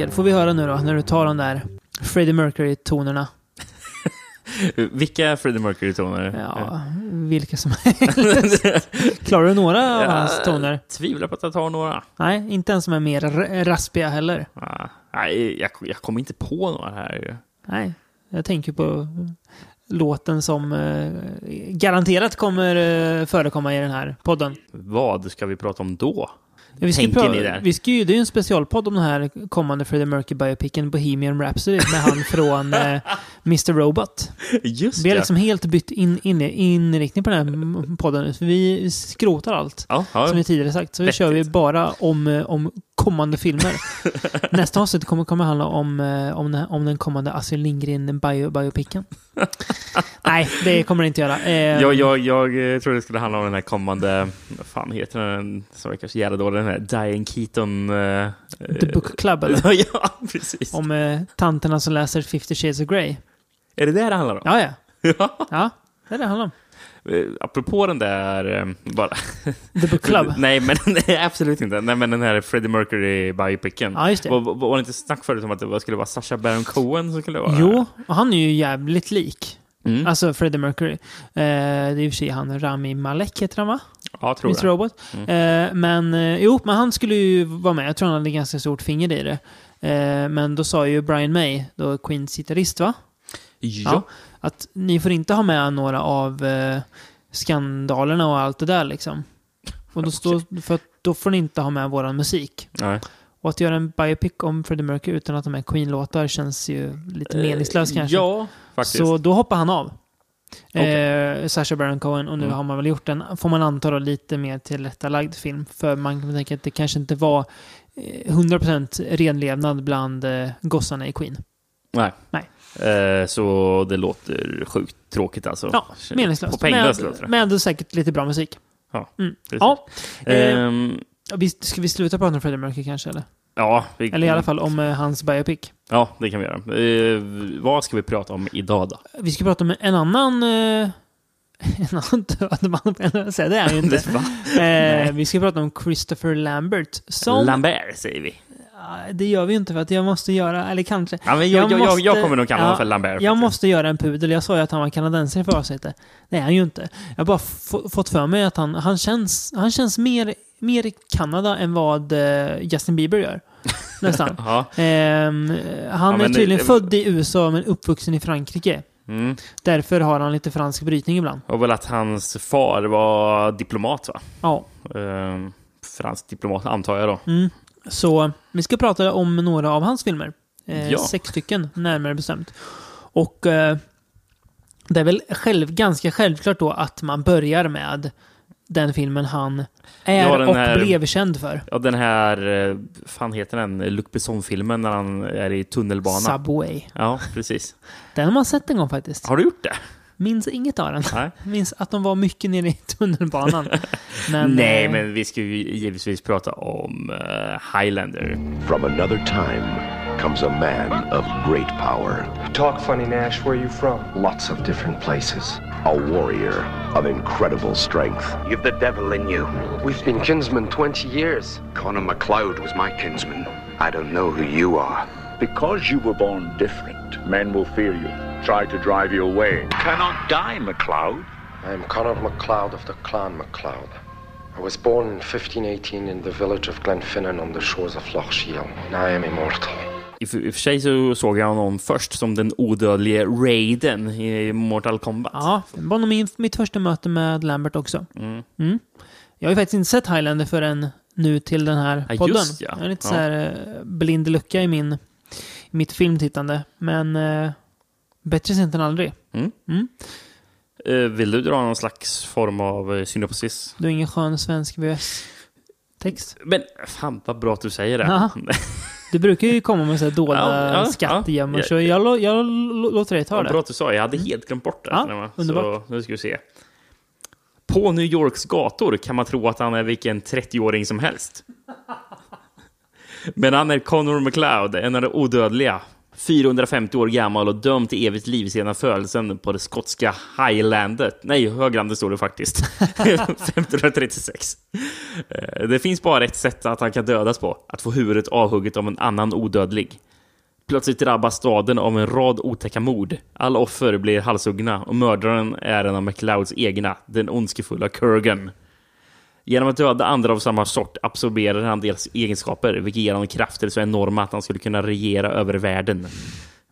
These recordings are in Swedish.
Rickard, får vi höra nu då när du tar de där Freddie Mercury-tonerna. Vilka Freddie Mercury-toner? Ja, vilka som helst. Klarar du några av hans toner? Tvivlar på att jag tar några. Nej, inte ens som är mer raspiga heller. Ah, nej, jag, jag kommer inte på några här. ju. Nej, jag tänker på låten som eh, garanterat kommer eh, förekomma i den här podden. Vad ska vi prata om då? Vi ska Tänker ni där? Vi ska ju, det är ju en specialpodd om den här kommande Freddie Mercury-biopicen Bohemian Rhapsody med han från eh, Mr. Robot. Just Vi har liksom helt bytt in, in, inriktning på den här podden nu. Vi skrotar allt. Ja, ja. Som vi tidigare sagt. Så vi Vettigt. kör vi bara om, eh, om kommande filmer. Nästa avsnitt kommer, kommer handla om, eh, om, den, om den kommande Astrid Lindgren bio, biopicen. Nej, det kommer det inte göra. Eh, Jag, jag, jag eh, tror det skulle handla om den här kommande, vad fan heter den, som är kanske jävla dålig, den här Diane Keaton... eh, The Book Club, eller? ja, precis. Om eh, tanterna som läser 50 Shades of Grey. Är det det det handlar om? Ja, ja. Ja. Ja, det är det det handlar om. Eh, Apropå den där, eh, bara... The Book Club. nej, men nej, absolut inte. Nej, men den här Freddie Mercury biopicen. Ja, just det. Var, var, det inte snack förut om att det skulle vara Sacha Baron Cohen som skulle vara... Jo, och han är ju jävligt lik. Mm. Alltså Freddie Mercury. Eh, det är i och för sig han Rami Malek heter han va? ja, tror Mr. jag. Robot. Eh, men eh, jo, men han skulle ju vara med. Jag tror han hade ganska stort finger i det. Men då sa ju Brian May, då Queens gitarrist va? Ja. Att ni får inte ha med några av eh, skandalerna och allt det där liksom. Och då, står, för att då får ni inte ha med våran musik. Nej. Och att göra en biopic om Freddie Mercury utan att ha med Queen-låtar känns ju lite meningslöst kanske. Eh, Ja, faktiskt. Så då hoppar han av. Okej. Eh, Sacha Baron Cohen och nu Mm. har man väl gjort en, får man anta då, lite mer tillrättalagd film. För man kan tänka att det kanske inte var eh, 100% renlevnad bland eh, gossarna i Queen. Nej. Nej. Eh, så det låter sjukt tråkigt alltså. Ja, meningslöst. På penglöst låter det. med säkert lite bra musik. Ja, Mm. Ja, Ehm, vi, ska vi sluta prata om Freddie Mercury kanske? Eller, ja, vi, eller i alla fall om eh, hans biopic. Ja, det kan vi göra. Eh, vad ska vi prata om idag då? Vi ska prata om en annan... En annan död man, det är ju inte. Eh, vi ska prata om Christopher Lambert. Som, Lambert säger vi. Ja, det gör vi inte för att jag måste göra, eller kanske. Ja, men jag, jag, jag, jag kommer nog kalla honom för Lambert. Jag faktiskt. måste göra en pudel. Jag sa ju att han var kanadensare för avsnittet. Det är han ju inte. Jag har bara få- fått för mig att han, han känns, han känns mer, mer i Kanada än vad eh, Justin Bieber gör. Nästan. Ja. Ehm, han Ja, är tydligen det- född i USA men uppvuxen i Frankrike. Mm. Därför har han lite fransk brytning ibland. Och väl att hans far var diplomat, va? Ja. Ehm, fransk diplomat, antar jag då. Mm. Så vi ska prata om några av hans filmer. Eh, Ja. Sex stycken, närmare bestämt. Och eh, det är väl själv, ganska självklart då att man börjar med den filmen han är Ja, och här- blev känd för. Ja, den här, eh, fan heter den, Luc Besson-filmen när han är i tunnelbana. Subway. Ja, precis. Den har man sett en gång faktiskt. Har du gjort det? Minns inget av den. Nej. Minns att de var mycket nere i tunnelbanan. Men, Nej, eh, men vi ska ju givetvis prata om eh, Highlander. From another time comes a man of great power, Talk funny, Nash. Where are you from? lots of different places, a warrior of incredible strength. You've the devil in you. We've been kinsmen 20 years. Connor MacLeod was my kinsman. I don't know who you are. Because you were born different, men will fear you, try to drive you away. Cannot die, MacLeod. I am Conor MacLeod of the Clan MacLeod. I was born in 1518 in the village of Glenfinnan on the shores of Loch Shiel, and I am immortal. I, och för sig så såg jag honom först som den odödlige Raiden i Mortal Kombat. Ja, det var nog min, mitt första möte med Lambert också. Mm. Mm. Jag har ju faktiskt inte sett Highlander förrän nu till den här Ja, podden. just ja. Jag är lite Ja. så här eh, blind lucka i min, mitt filmtittande. Men eh, bättre sent än aldrig. Eh, vill du dra någon slags form av eh, synopsis? Du är ingen skön svensk VS-text. Men fan vad bra att du säger det. Ja. Du brukar ju komma med så här dolda Ja, ja, skattgömmor, ja. så jag, jag lå- låter dig ta Vad det. bra att du sa. Jag hade helt glömt bort det. Ja, Så underbart. nu ska vi se. På New Yorks gator kan man tro att han är vilken 30-åring som helst. Men han är Connor McLeod, en av de odödliga. 450 år gammal och dömd till evigt liv sedan födelsen på det skotska Highlandet. Nej, höglandet står det faktiskt. 1536. Eh, Det finns bara ett sätt att han kan dödas på. Att få huvudet avhugget av en annan odödlig. Plötsligt drabbas staden av en rad otäcka mord. Alla offer blir halshuggna och mördaren är en av McLeods egna, den ondskefulla Kurgan. Genom att döda andra av samma sort absorberar han deras egenskaper, vilket ger honom krafter så enorma att han skulle kunna regera över världen.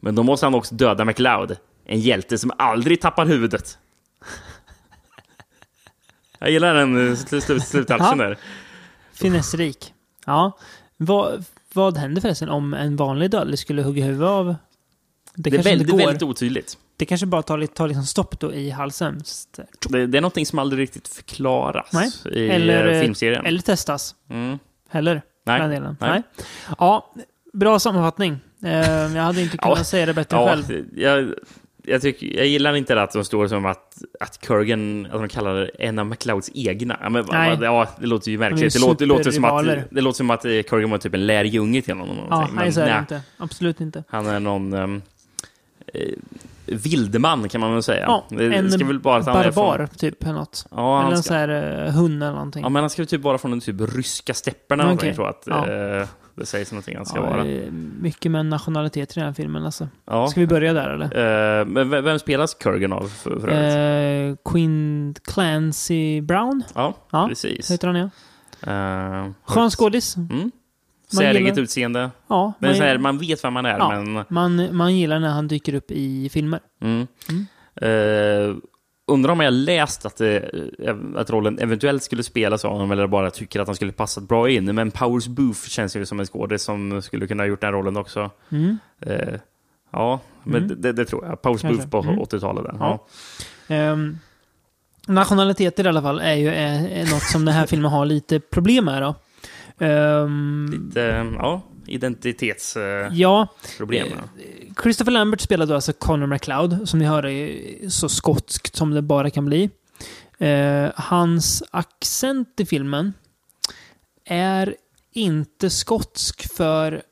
Men då måste han också döda McLeod, en hjälte som aldrig tappar huvudet. Jag gillar den eh, sl- sl- sluthalsen Ja. där. Finessrik. Ja. Vad, vad händer förresten om en vanlig dödlig skulle hugga huvudet av? Det, Det är väldigt, väldigt otydligt. Det kanske bara tar, tar liksom stopp då i halsen. Det, det är någonting som aldrig riktigt förklaras Nej. i Eller, eh, eh, filmserien. Eller testas. Mm. Heller. Nej. delen. Nej. Ja, bra sammanfattning. Eh, jag hade inte kunnat Ja. säga det bättre Ja, själv. jag, jag, tycker, jag gillar inte att de står som att, att Kurgan, att de kallar en av McLeods egna. Ja, men, Nej. ja, det låter ju märkligt. Det låter, det, låter som att, det låter som att eh, Kurgan var typ en lärjunge till honom. Ja, nej, så är det nej, inte. Absolut inte. Han är någon um, eh, vildman kan man väl säga. Ja, en barbar, från, typ, något. ja, eller en ska, sån här uh, hund eller någonting. ja, men han ska väl typ vara från den typ ryska stäpperna. Okay. Jag tror att Ja. eh, det sägs någonting han ska Ja, vara. eh, mycket med nationalitet i den här filmen alltså. Ja. Ska vi börja där eller? Eh, men vem spelas Kurgan av för, för? Eh, Queen Clancy Brown Ja, ja, precis. heter han ja. Uh, Skön skådis. Mm. Säreget gillar- utseende. Ja, Men så här, man, man vet vem man är, Ja. men... man, man gillar när han dyker upp i filmer. Mm. Mm. Eh, undrar om jag läst att, det, eh, att rollen eventuellt skulle spelas av honom eller bara tycker att han skulle passat bra in. Men Powers Booth känns ju som en skådis som skulle kunna ha gjort den rollen också. Mm. Eh, ja, men Mm. det, det tror jag. Powers Kanske. Booth på Mm. 80-talet. Där. Ja. Ja. Ehm, nationaliteter i alla fall är ju är, är något som den här filmen har lite problem med då. Ehm, Lite, ja, identitetsproblem. ja, problem Christopher Lambert spelade då alltså Connor McLeod, som ni hör är så skotskt som det bara kan bli. Eh, hans accent i filmen är inte skotsk för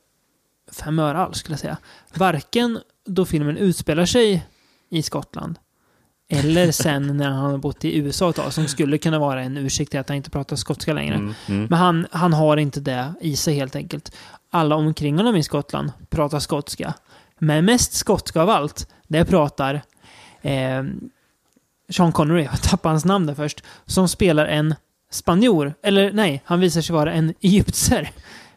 fem öre alls, skulle jag säga. Varken då filmen utspelar sig i Skottland eller sen när han har bott i USA ett tag, som skulle kunna vara en ursäkt till att han inte pratar skotska längre. Mm, mm. Men han, han har inte det i sig helt enkelt. Alla omkring honom i Skottland pratar skotska. Men mest skotska av allt, det pratar eh, Sean Connery, jag tappade hans namn där först, som spelar en spanjor. Eller nej, han visar sig vara en egyptier.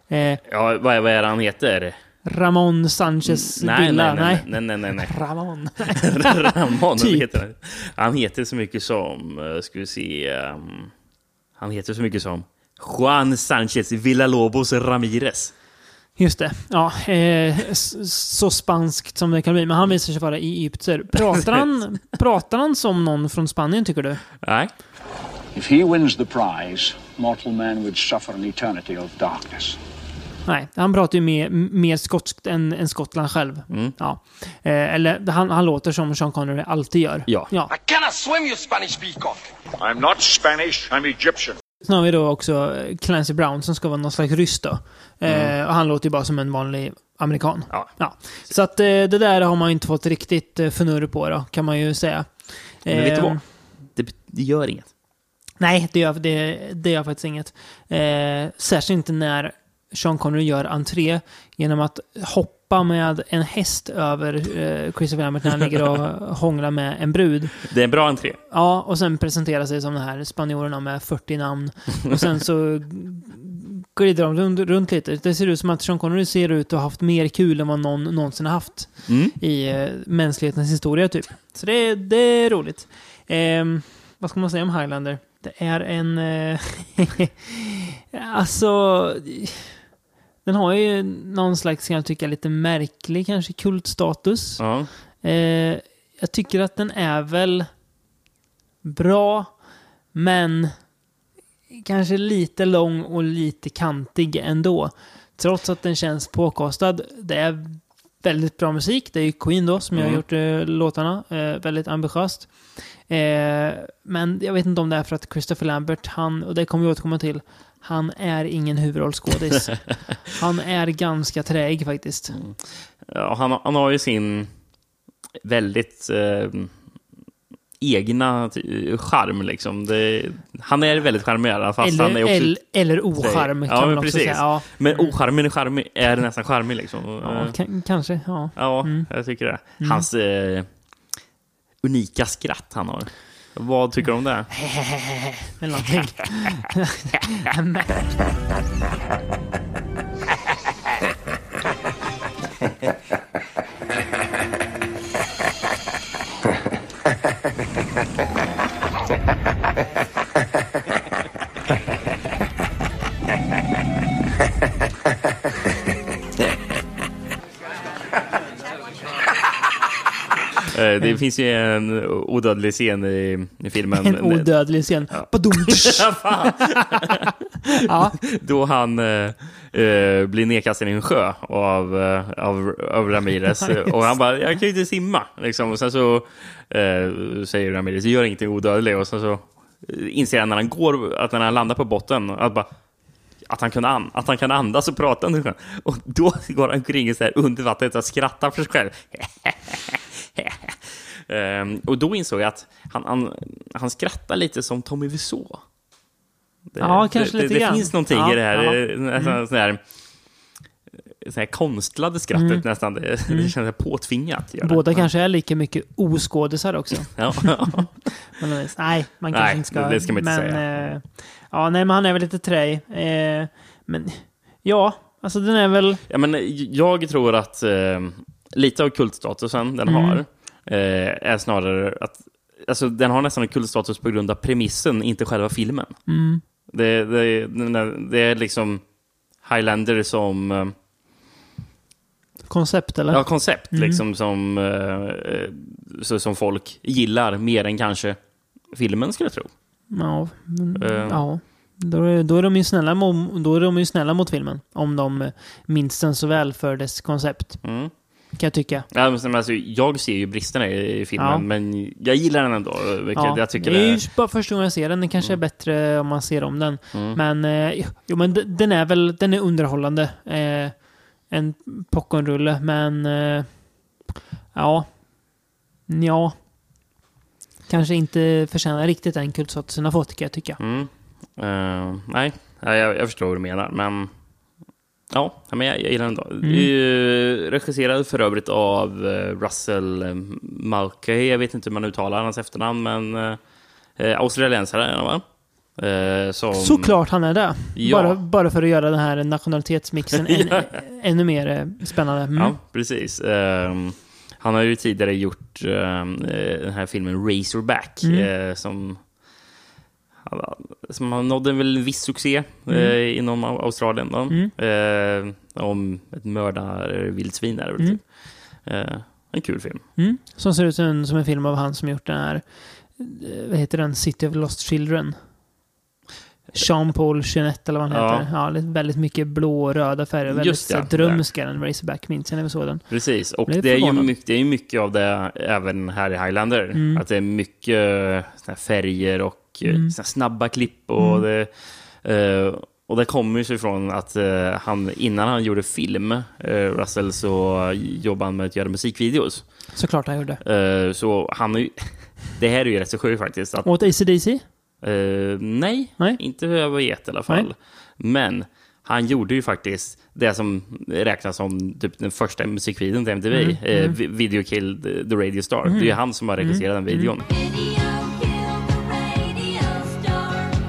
Eh, Ja, vad, vad är det han heter? Ramon Sanchez nej, Villa. nej, nej, nej, nej, nej. Ramon. Ramon Typ. heter han. Han heter så mycket som, uh, ska vi se, ehm, han heter så mycket som Juan Sanchez Villalobos Ramirez. Just det. Ja, eh, så spanskt som det kan bli. Men han visar sig vara egyptier. Pratar han, pratar han som någon från Spanien, tycker du? Nej, If he wins the prize, mortal man would suffer an eternity of darkness. Nej, han pratar ju mer, mer skotskt än, än Skottland själv. Mm. Ja. Eh, eller han, han låter som Sean Connery alltid gör. Ja. ja. I cannot swim, you Spanish peacock. I'm not Spanish, I'm Egyptian. Sen har vi då också eh, Clancy Brown som ska vara någon slags ryss då. Eh, och han låter ju bara som en vanlig amerikan. Ja. Så att eh, det där har man ju inte fått riktigt eh, förnurr på då, kan man ju säga. men vet du Eh, vad? Det, det gör inget. Nej, det gör, det, det gör faktiskt inget. Eh, särskilt inte när Sean Connery gör entré genom att hoppa med en häst över eh, Christopher Lambert när han ligger och hånglar med en brud. Det är en bra entré. Ja, och sen presentera sig som de här spanjorerna med 40 namn. Och sen så glider de runt, runt lite. Det ser ut som att Sean Connery ser ut att ha haft mer kul än vad någon någonsin har haft Mm. i eh, mänsklighetens historia typ. Så det, det är roligt. Ehm, vad ska man säga om Highlander? Det är en... Eh, alltså... Den har ju någon slags, kan jag tycka, lite märklig kanske kultstatus. Ja. Eh, jag tycker att den är väl bra, men kanske lite lång och lite kantig ändå. Trots att den känns påkostad. Det är väldigt bra musik. Det är ju Queen då som jag har Mm. gjort eh, låtarna. Eh, väldigt ambitiöst. Eh, men jag vet inte om det är för att Christopher Lambert, han, och det kommer vi återkomma till, han är ingen huvudrollskådis. han är ganska träig faktiskt. Ja, han, han har ju sin väldigt eh, egna ty- charm. Liksom. Det, han är väldigt charmerad, fast han är Eller, också... eller, eller ocharm Ja, kan men man också säga. Ja, Men ocharmen är, charmig, är nästan charmig. Liksom. ja, Eh, kan, kanske. Ja. ja Mm. jag tycker det. Hans eh, unika skratt han har. Vad tycker du om det? Eller någonting. det finns ju en odödlig scen i, i filmen. En odödlig scen. Fan. ja, Då han eh, eh, blir nedkastad i en sjö av, eh, av, av Ramirez. Ja, och han bara, jag kan ju inte simma. Liksom. Och sen så eh, säger Ramirez, gör ingenting odödlig. Och sen så eh, inser han när han går, att när han landar på botten, att, bara, att, han, kan an, att han kan andas och prata under sjön. Och då går han omkring så här under vattnet och skrattar för sig själv. Ehm, och då insåg jag att han, han, han skrattar lite som Tommy Wiseau. Det, Ja, kanske det, lite det, grann. finns någonting Ja, i det här, ja. nästan sån här, sån här konstlade skrattet Mm. nästan. Det, det känns påtvingat. det. båda kanske är lika mycket oskådisar också. Ja. Men, nej, man kanske Nej, inte ska. det ska man inte men, säga. Eh, ja, nej, men han är väl lite träig. Eh, men ja, alltså den är väl... ja, men jag tror att eh, lite av kultstatusen den Mm. har eh, är snarare att alltså, den har nästan en kultstatus på grund av premissen, inte själva filmen. Mm, Det, det, det är liksom Highlander som eh, koncept eller? ja, koncept Mm. liksom som, eh, som folk gillar mer än kanske filmen skulle jag tro. Ja, Eh. ja. Då, är, då, är de ju snälla då är de ju snälla mot filmen. Om de minns den så väl för dess koncept. Mm. Kan jag tycka. Ja, men alltså, jag ser ju bristerna i, i filmen, Ja. men jag gillar den ändå. Vilket Ja, jag tycker det är ju bara första gången jag ser den. Den kanske är bättre om man ser om den. Mm. Men, eh, jo, men den är väl den är underhållande. Eh, en popcornrulle, men eh, ja. Ja. Kanske inte förtjänar riktigt den kultstatusen har fått kan jag tycka. Mm. Eh, nej, Ja, jag, jag förstår vad du menar, men... Ja, men jag, jag gillar den ändå. Mm. Eh, regisserad för övrigt av eh, Russell eh, Mulcahy. Jag vet inte hur man uttalar hans efternamn, men... Eh, australiensare är han, va? Eh, som... Såklart han är det. Ja. Bara, bara för att göra den här nationalitetsmixen än, Ja. ännu mer spännande. Mm. Ja, precis. Ehm, han har ju tidigare gjort eh, den här filmen Razorback Mm. som, som han nådde väl en viss succé eh, Mm. inom Au- Australien. Då. Mm. Eh, om ett mördarvildsvin är det väl Mm. typ. Eh, en kul film. Mm. Som ser ut som en, som en film av han som gjort den här, eh, vad heter den, City of Lost Children. Jean-Paul Jeanette eller vad han Ja. heter. Ja, väldigt mycket blå och röda färger. Väldigt Just det, drömska den Razorback, minns jag när vi såg den. Precis, och det är, ju mycket, det är ju mycket av det även här i Highlander. Mm. Att det är mycket här färger och eh, Mm. snabba klipp. Och, Mm. det, eh, och det kommer ju sig ifrån att eh, han, innan han gjorde film, Russell, så jobbade han med att göra musikvideos. Såklart han gjorde. Så han är ju, det här är ju rätt så sjukt faktiskt. Att, Åt AC/DC? eh, nej, Nej. inte vad jag vet i alla fall. Nej. Men han gjorde ju faktiskt det som räknas som typ den första musikvideon till MTV. Mm, eh, mm. Vi- Video Killed the Radio Star. Mm. Det är ju han som har regisserat den videon.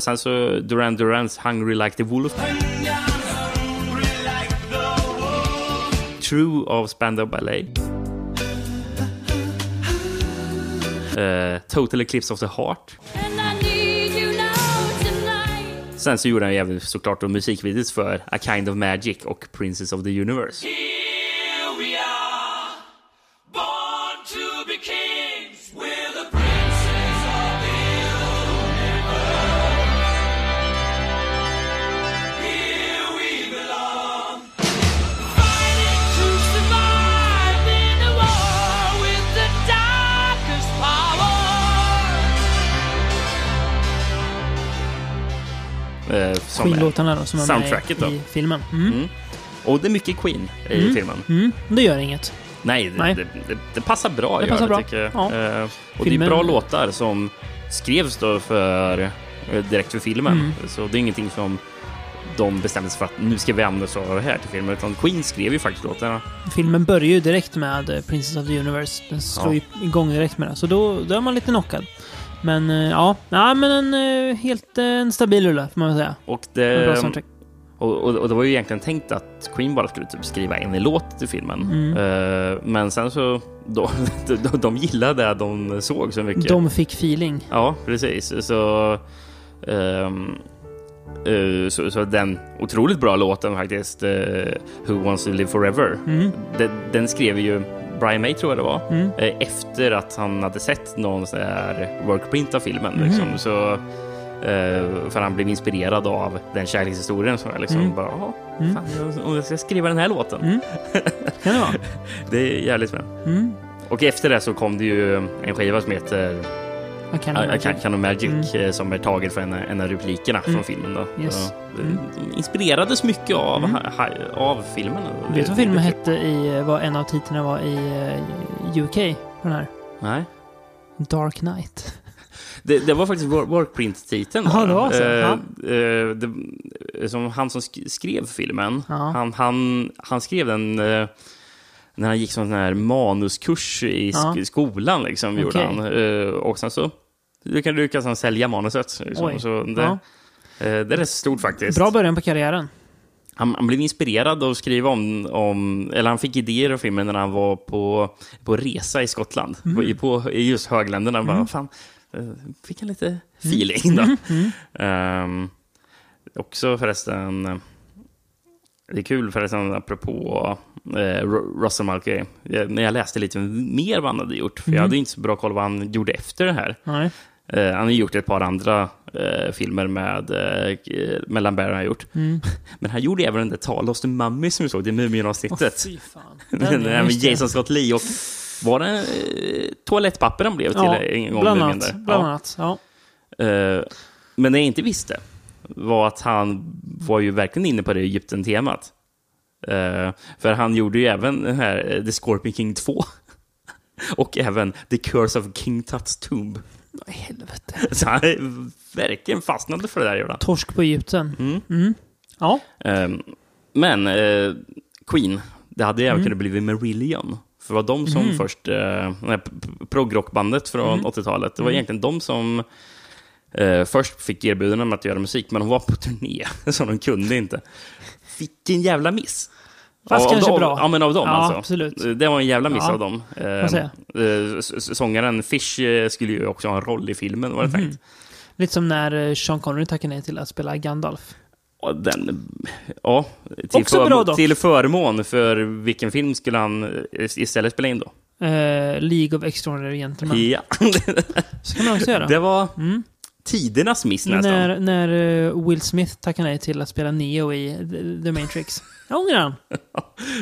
Sen så Duran Durans Hungry Like the Wolf. True av Spandau Ballet. Eh, Total Eclipse of the Heart. Sen så gjorde han ju även såklart då musikvideos för A Kind of Magic och Princess of the Universe. Eh, Queen-låtarna då, som soundtracket med då. i filmen. Mm. Mm. Och det är mycket Queen i Mm. filmen. Mm. Det gör inget. Nej, det, Nej. Det, det, det passar bra. Det gör passar bra. Tycker jag. Ja. Eh, och Filmen- det är bra låtar som skrevs då för, eh, direkt för filmen. Mm. Så det är ingenting som de bestämde sig för att nu ska vi använda oss av det här till filmen. Utan Queen skrev ju faktiskt låtarna. Filmen börjar ju direkt med eh, Princess of the Universe. Den slår Ja. igång direkt med det. Så då, då är man lite knockad. Men eh, ja, ja men en eh, helt eh, en stabil rulle får man väl säga. Och det, och, och, och det var ju egentligen tänkt att Queen bara skulle typ skriva en låt till filmen. Mm. Eh, men sen så, då, de, de gillade det de såg så mycket. De fick feeling. Ja, precis. Så, eh, så, så den otroligt bra låten faktiskt, eh, Who wants to live forever, Mm. den, den skrev ju Brian May tror jag det var, Mm. eh, efter att han hade sett någon sån här workprint av filmen. Mhm. Liksom. Så, eh, för han blev inspirerad av den kärlekshistorien. Så jag liksom Mm. bara, "Jaha, Mm. fan, jag, jag ska skriva den här låten. Mm. Kan det vara? Det är jävligt med. Mm. Och efter det så kom det ju en skiva som heter I can Ja, imagine. Can, Can of Magic eh, som är taget från en, en av replikerna Mm. från filmen. Då. Yes. Mm. de inspirerades mycket av, Mm. ha, av filmen. Vet du vad filmen hette i, vad en av titlarna var i eh, UK? Den här? Nej. Dark Knight. Det, det var faktiskt work- workprint-titeln. Jaha, det var så. Eh, Ja. eh, det, som han som sk- skrev filmen, Ja. han, han, han skrev den eh, när han gick sån här manuskurs i sk- Ja. skolan. Liksom, gjorde Okej. han. Eh, och sen så lyckades lyckades han sälja manuset. Liksom. Så det, Ja. eh, det är rätt stort faktiskt. Bra början på karriären. Han, han blev inspirerad av att skriva om, om, eller han fick idéer av filmen när han var på, på resa i Skottland. Mm. På, på i just högländerna. Bara, fan, eh, fick han lite feeling Mm. då. Ehm, också förresten, det är kul förresten apropå eh, Ru- Russell Mulcahy. Jag, när jag läste lite mer vad han hade gjort, för jag Mm. hade inte så bra koll vad han gjorde efter det här. Nej. Eh, han har gjort ett par andra eh, filmer med, eh, med Lambert. har gjort. Mm. Men han gjorde även den där Tala hos the Mummy som vi såg, det Mumien-avsnittet. Där med. Jason Scott Lee. Och var det eh, toalettpapper han blev till Ja, en gång? bland annat. Bland Ja. annat. Ja. Eh, men det jag inte visste var att han var ju verkligen inne på det Egypten-temat. Eh, för han gjorde ju även den här eh, The Scorpion King 2. Och även The Curse of King Tuts Tomb. I helvete. Så han är verkligen fastnade för det där. Gjorde han. Torsk på Egypten. Mm. Mm. Ja. Ehm, men eh, Queen, det hade även Mm. kunnat bli Marillion. För det var de som Mhm. först, eh, progrockbandet från Mm. 80-talet, det var Mm. egentligen de som eh, först fick erbjudanden om att göra musik, men de var på turné, så de kunde inte. Vilken jävla miss! Fast Av- kanske av, bra. Ja, men av dem Ja, alltså. absolut. Det var en jävla miss Ja, av dem. Eh, säga. eh, sångaren Fish eh, skulle ju också ha en roll i filmen, var det Mhm. tänkt. Lite som när eh, Sean Connery tackade nej till att spela Gandalf. Och den, ja, till, Också bra dock. till förmån för vilken film skulle han eh, istället spela in då? Eh, League of Extraordinary Gentlemen. Ja, Så kan man också göra. det var Mm. Tidernas miss nästan. När, när eh, Will Smith tackade nej till att spela Neo i The, Matrix. Jag ångrar han.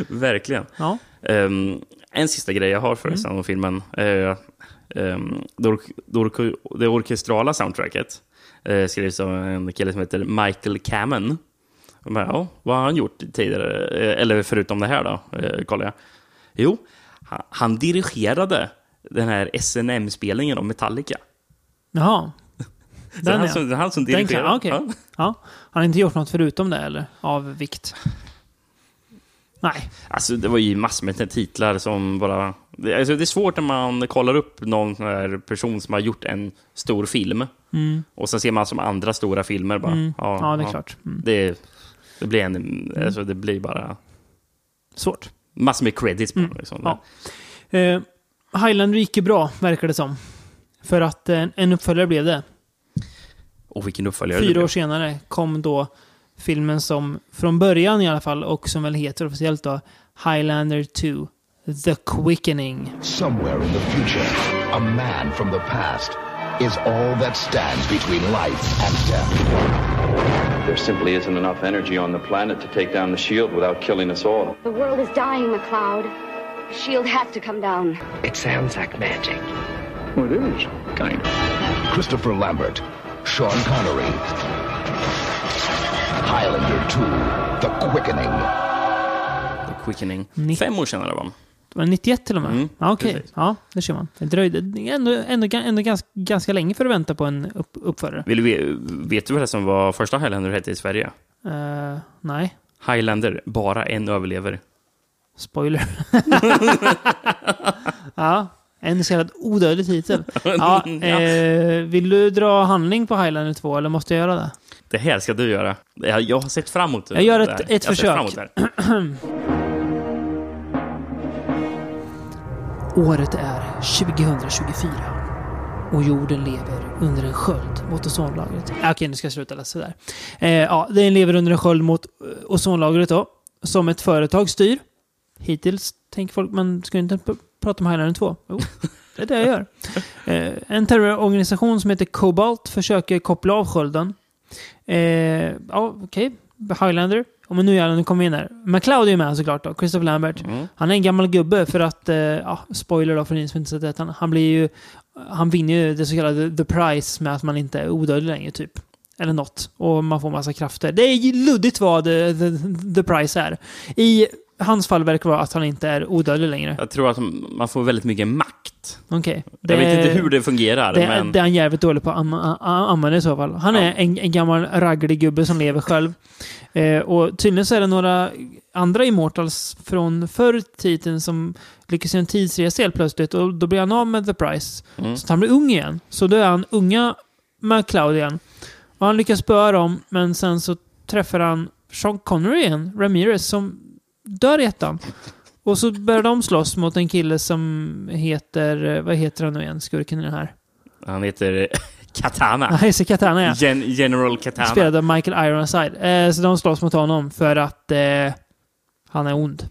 Verkligen. Ja. Ehm, en sista grej jag har förresten Mm. om filmen. är ehm, det, ork- det, ork- det orkestrala soundtracket uh, skrevs av en kille som heter Michael Kamen. Bara, ja, vad har han gjort tidigare? Eh, Eller förutom det här då, uh, kollar jag. Jo, han, han dirigerade den här SNM-spelningen av Metallica. Jaha. Det är Den han, ja. som, det är han som Den kan, dirigerar. okej. Ja. ja. Han har inte gjort något förutom det eller? Av vikt? Nej. Alltså, det var ju massor med titlar som bara... Det, alltså, det är svårt när man kollar upp någon sån här person som har gjort en stor film. Mm. Och sen ser man som andra stora filmer bara... Mm. Ja, det är klart. Mm. Det, det, blir en, alltså, det blir bara Svårt. massor med credits på Mm. liksom. Ja. Eh, Highlander gick ju bra, verkar det som. För att eh, en uppföljare blev det. Och vilken uppföljare Fyra år senare kom då filmen som, från början i alla fall, och som väl heter officiellt då, Highlander 2. The Quickening. Somewhere in the future, a man from the past is all that stands between life and death. There simply isn't enough energy on the planet to take down the shield without killing us all. The world is dying, McLeod. The shield has to come down. It sounds like magic. Well, it is, kind of. Christopher Lambert, Sean Connery, Highlander 2, The Quickening. The Quickening. Nitt- Fem år senare va? Det var 91 till och med? Mm, ja, Okej, precis. ja, det ser man. Det dröjde ändå, ändå, ändå ganska, ganska länge för att vänta på en upp, uppförare. Vill du, ve- vet du vad det som var första Highlander hette i Sverige? Eh, nej, Highlander, bara en överlever. spoiler. ja, en så kallad odödlig titel. Ja, eh, vill du dra handling på Highlander 2 eller måste jag göra det? Det här ska du göra. Jag jag har sett fram emot det. Jag gör ett- ett jag försök. Året är 2024 och jorden lever under en sköld mot ozonlagret. Ah, Okej, nu ska jag sluta läsa där. Eh, ja, den lever under en sköld mot eh, ozonlagret då, som ett företag styr. Hittills tänker folk, man ska inte prata om Highlander 2. Jo, det är det jag gör. Eh, en terrororganisation som heter Cobalt försöker koppla av skölden. Eh, ja, okej. Highlander. Och men nu jävlar, nu kommer vi in här. McCloud är ju med såklart då, Christopher Lambert. Han är en gammal gubbe för att, eh, ja, spoiler då för ni som inte sett det. Han, blir ju, han vinner ju det så kallade the prize med att man inte är odödlig längre typ. Eller något. Och man får massa krafter. Det är ju luddigt vad the, the, the prize är. I hans fall verkar vara att han inte är odödlig längre. Jag tror att man får väldigt mycket makt. Okej. Jag vet inte hur det fungerar, Det, men... det är han jävligt dålig på att använda i så fall. Han är en, en gammal ragglig gubbe som lever själv. Eh, och tydligen så är det några andra Immortals från förr i tiden som lyckas göra en tidsresa helt plötsligt och då blir han av med The Price. Mm. Så han blir ung igen. Så då är han unga McCloud igen. Och han lyckas spöa dem, men sen så träffar han Sean Connery igen, Ramirez, som dör i ettan. Och så börjar de slåss mot en kille som heter, eh, vad heter han nu igen, skurken i den här? Han heter Katana. Nej, så Katana ja. Gen General Katana. Spelad av Michael Ironside. Eh, så de slåss mot honom för att eh, han är ond.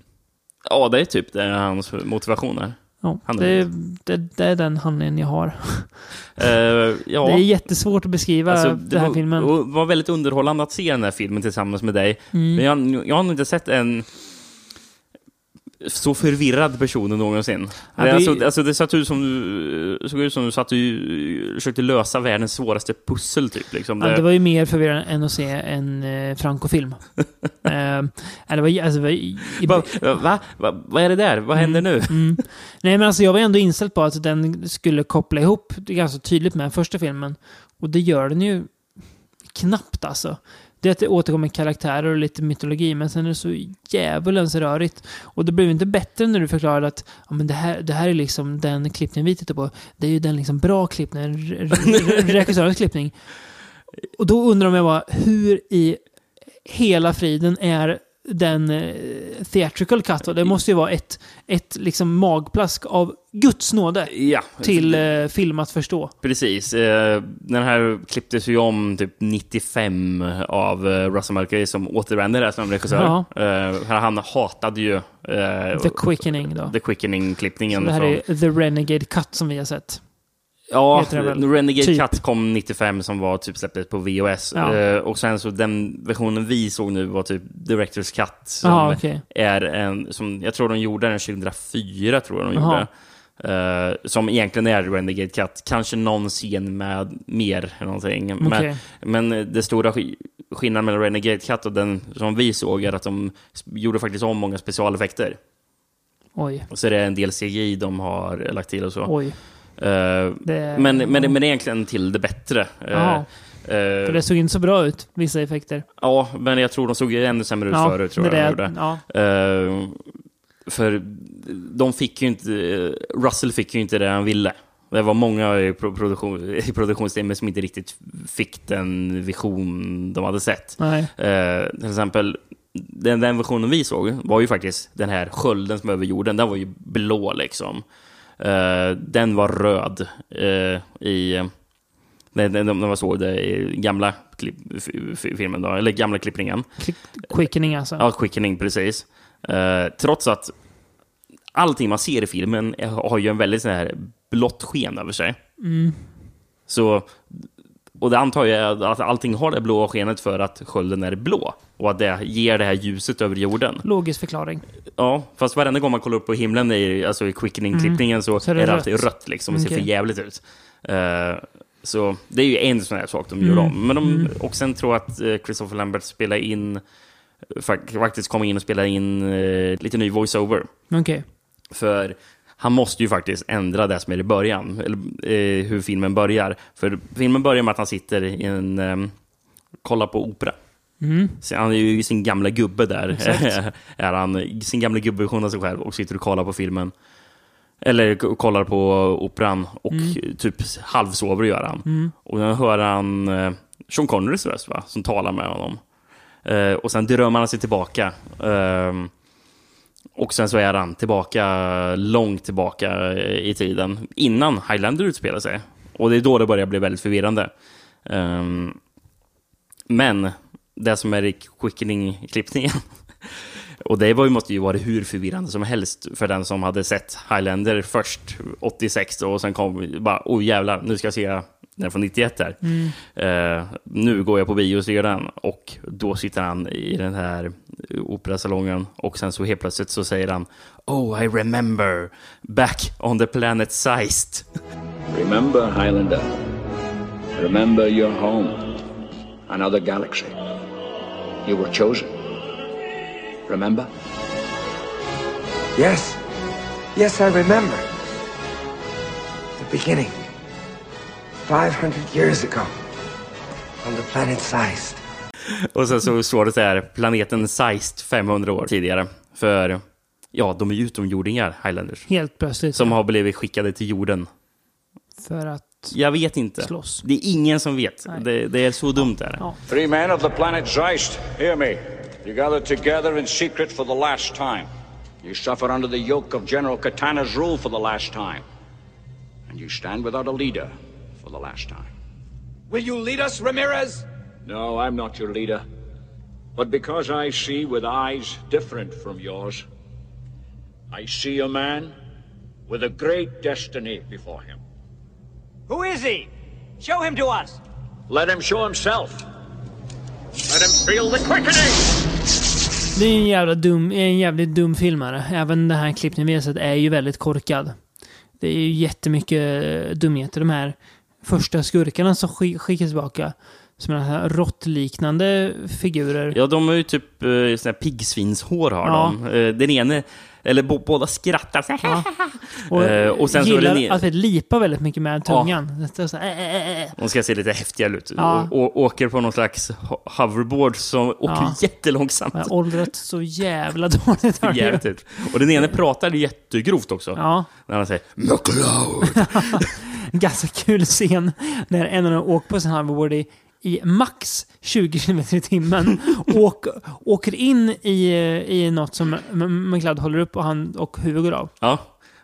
Ja, det är typ det hans motivation är. Ja, Han är det, det, det är den handlingen jag har. Eh, ja. Det är jättesvårt att beskriva Alltså, den här var, filmen. Det var väldigt underhållande att se den här filmen tillsammans med dig. Mm. Men jag, jag har nog inte sett en så förvirrad person någonsin. Ja, det, alltså, alltså, det såg ut som du, såg ut som du satt och försökte lösa världens svåraste pussel. Typ, liksom. Ja, det var ju mer förvirrande än att se en eh, Franco-film. eh, det var, alltså, var, i- Va, va, va, vad är det där? Vad händer nu? Mm. Nej, men alltså jag var ändå inställd på att den skulle koppla ihop ganska tydligt med första filmen. Och det gör den ju knappt alltså. Det är att det återkommer karaktärer och lite mytologi, men sen är det så djävulens rörigt. Och det blev inte bättre när du förklarade att ja, men det, här, det här är liksom den klippningen vi tittar på. Det är ju den liksom bra klippningen, regissörens klippning. Och då undrar jag bara, hur i hela friden är den eh, theatrical cut? Det måste ju vara ett, ett liksom magplask av Guds nåde Ja, till eh, film att förstå. Precis. Eh, den här klipptes ju om typ 95 av eh, Russell Mulcahy som återvände där som regissör. Eh, han hatade ju The Quickening då. The Quickening-klippningen. Det här från- är The Renegade Cut som vi har sett. Ja, det? Renegade Typ. Cut kom 95 som var typ släpptes på VHS. Ja. Eh, och sen så den versionen vi såg nu var typ Directors Cut. Som Jaha, okej. är en, som jag tror de gjorde den 2004, tror jag de Jaha. gjorde. Eh, som egentligen är Renegade Cut. Kanske någon scen med mer eller någonting. Okej. Men, men det stora sk- skillnaden mellan Renegade Cut och den som vi såg är att de gjorde faktiskt om många specialeffekter. Oj. Så det är en del CGI de har lagt till och så. Oj. Eh, Det- men, men, men det är egentligen till det bättre. Eh, Jaha. eh, För det såg inte så bra ut, vissa effekter. Ja, men jag tror de såg ännu sämre ut Ja, förut. Tror det jag det. Ja. För de fick ju inte... Russell fick ju inte det han ville. Det var många i, pro- produktion, i produktionsteamet som inte riktigt fick den vision de hade sett. Nej. Till exempel, den, den versionen vi såg var ju faktiskt den här skölden som är över jorden. Den var ju blå liksom. Eh, den var röd eh, i... När, när man såg det i gamla klipp, filmen, då, eller gamla klippningen. Quickening alltså. Ja, quickening, precis. Eh, trots att allting man ser i filmen har ju en väldigt sån här blått sken över sig. Mm. Så, och det antar jag att allting har det blåa skenet för att skölden är blå. Och att det ger det här ljuset över jorden. Logisk förklaring. Ja, fast varenda gång man kollar upp på himlen i, alltså i quickening-klippningen så, Mm. Så är är det det alltid rött. liksom. Det ser Okej. för jävligt ut. Eh, Så det är ju en sån här sak de gör Mm. om. Men de, Mm. Och sen tror jag att eh, Christopher Lambert spelar in, fak- faktiskt kommer in och spelar in eh, lite ny voiceover. Okej. För han måste ju faktiskt ändra det som är i början, eller eh, hur filmen börjar. För filmen börjar med att han sitter i en, eh, kollar på opera. Mm. Han är ju sin gamla gubbe där. Är han sin gamla gubbeversion av sig själv och sitter och kollar på filmen. Eller kollar på operan och Mm. typ halvsover gör han. Mm. Och då hör han eh, Sean Connerys röst va? som talar med honom. Eh, och sen drömmer han sig tillbaka. Ehm, och sen så är han tillbaka, långt tillbaka i tiden, innan Highlander utspelar sig. Och det är då det börjar bli väldigt förvirrande. Um, men det som är i quickening-klippningen, och det var ju, måste ju vara hur förvirrande som helst för den som hade sett Highlander först, 86, och sen kom bara, oh jävlar, nu ska jag se den från 91 där. Mm. Eh, nu går jag på bio och ser den. Och då sitter han i den här operasalongen och sen så helt plötsligt så säger han Oh, I remember back on the planet Zeist. Remember, Highlander. Remember your home. Another galaxy. You were chosen. Remember? Yes. Yes, I remember. The beginning. 500 years ago. On the planet Zeist. Och sen så står det så här, planeten Zeist 500 år tidigare. För, ja, de är ju utomjordingar, Highlanders. Helt plötsligt. Som har blivit skickade till jorden. För att... Jag vet inte. Slåss. Det är ingen som vet. Det, det är så dumt där. Ja. Three men of the planet Zeist, hear me. You gathered together in secret for the last time. You suffer under the yoke of General Katana's rule for the last time. And you stand without a leader for the last time. Will you lead us, Ramirez? No, I'm not your leader. But because I see with eyes different from yours, I see a man with a great destiny before him. Who is he? Show him to us. Let him show himself. Let him feel the quickening! Det är en jävla dum, en jävligt dum filmare. Även den här klippningen vi har sett är ju väldigt korkad. Det är ju jättemycket dumheter. De här första skurkarna som skick- skickas tillbaka. Som är här råttliknande figurer. Ja, de har ju typ eh, såna här piggsvinshår har Ja. de. Eh, den ene, eller bo, båda skrattar så här. Och, Eh, och sen så är gillar det ne- att vi lipar väldigt mycket med tungan. Är så här, äh, äh, äh. De ska se lite häftigare ut. Ja. Och, och åker på någon slags ho- hoverboard som åker Ja. jättelångsamt. Jag åldrat så jävla dåligt. Jävligt ut. Och den ene pratar jättegrovt också. Ja. När han säger McLeod. En ganska kul scen när en av dem åker på sin hoverboard i, max 20 km i timmen. Åk, åker in i, i något som McLeod håller upp och, han, och huvudet går av. Ja.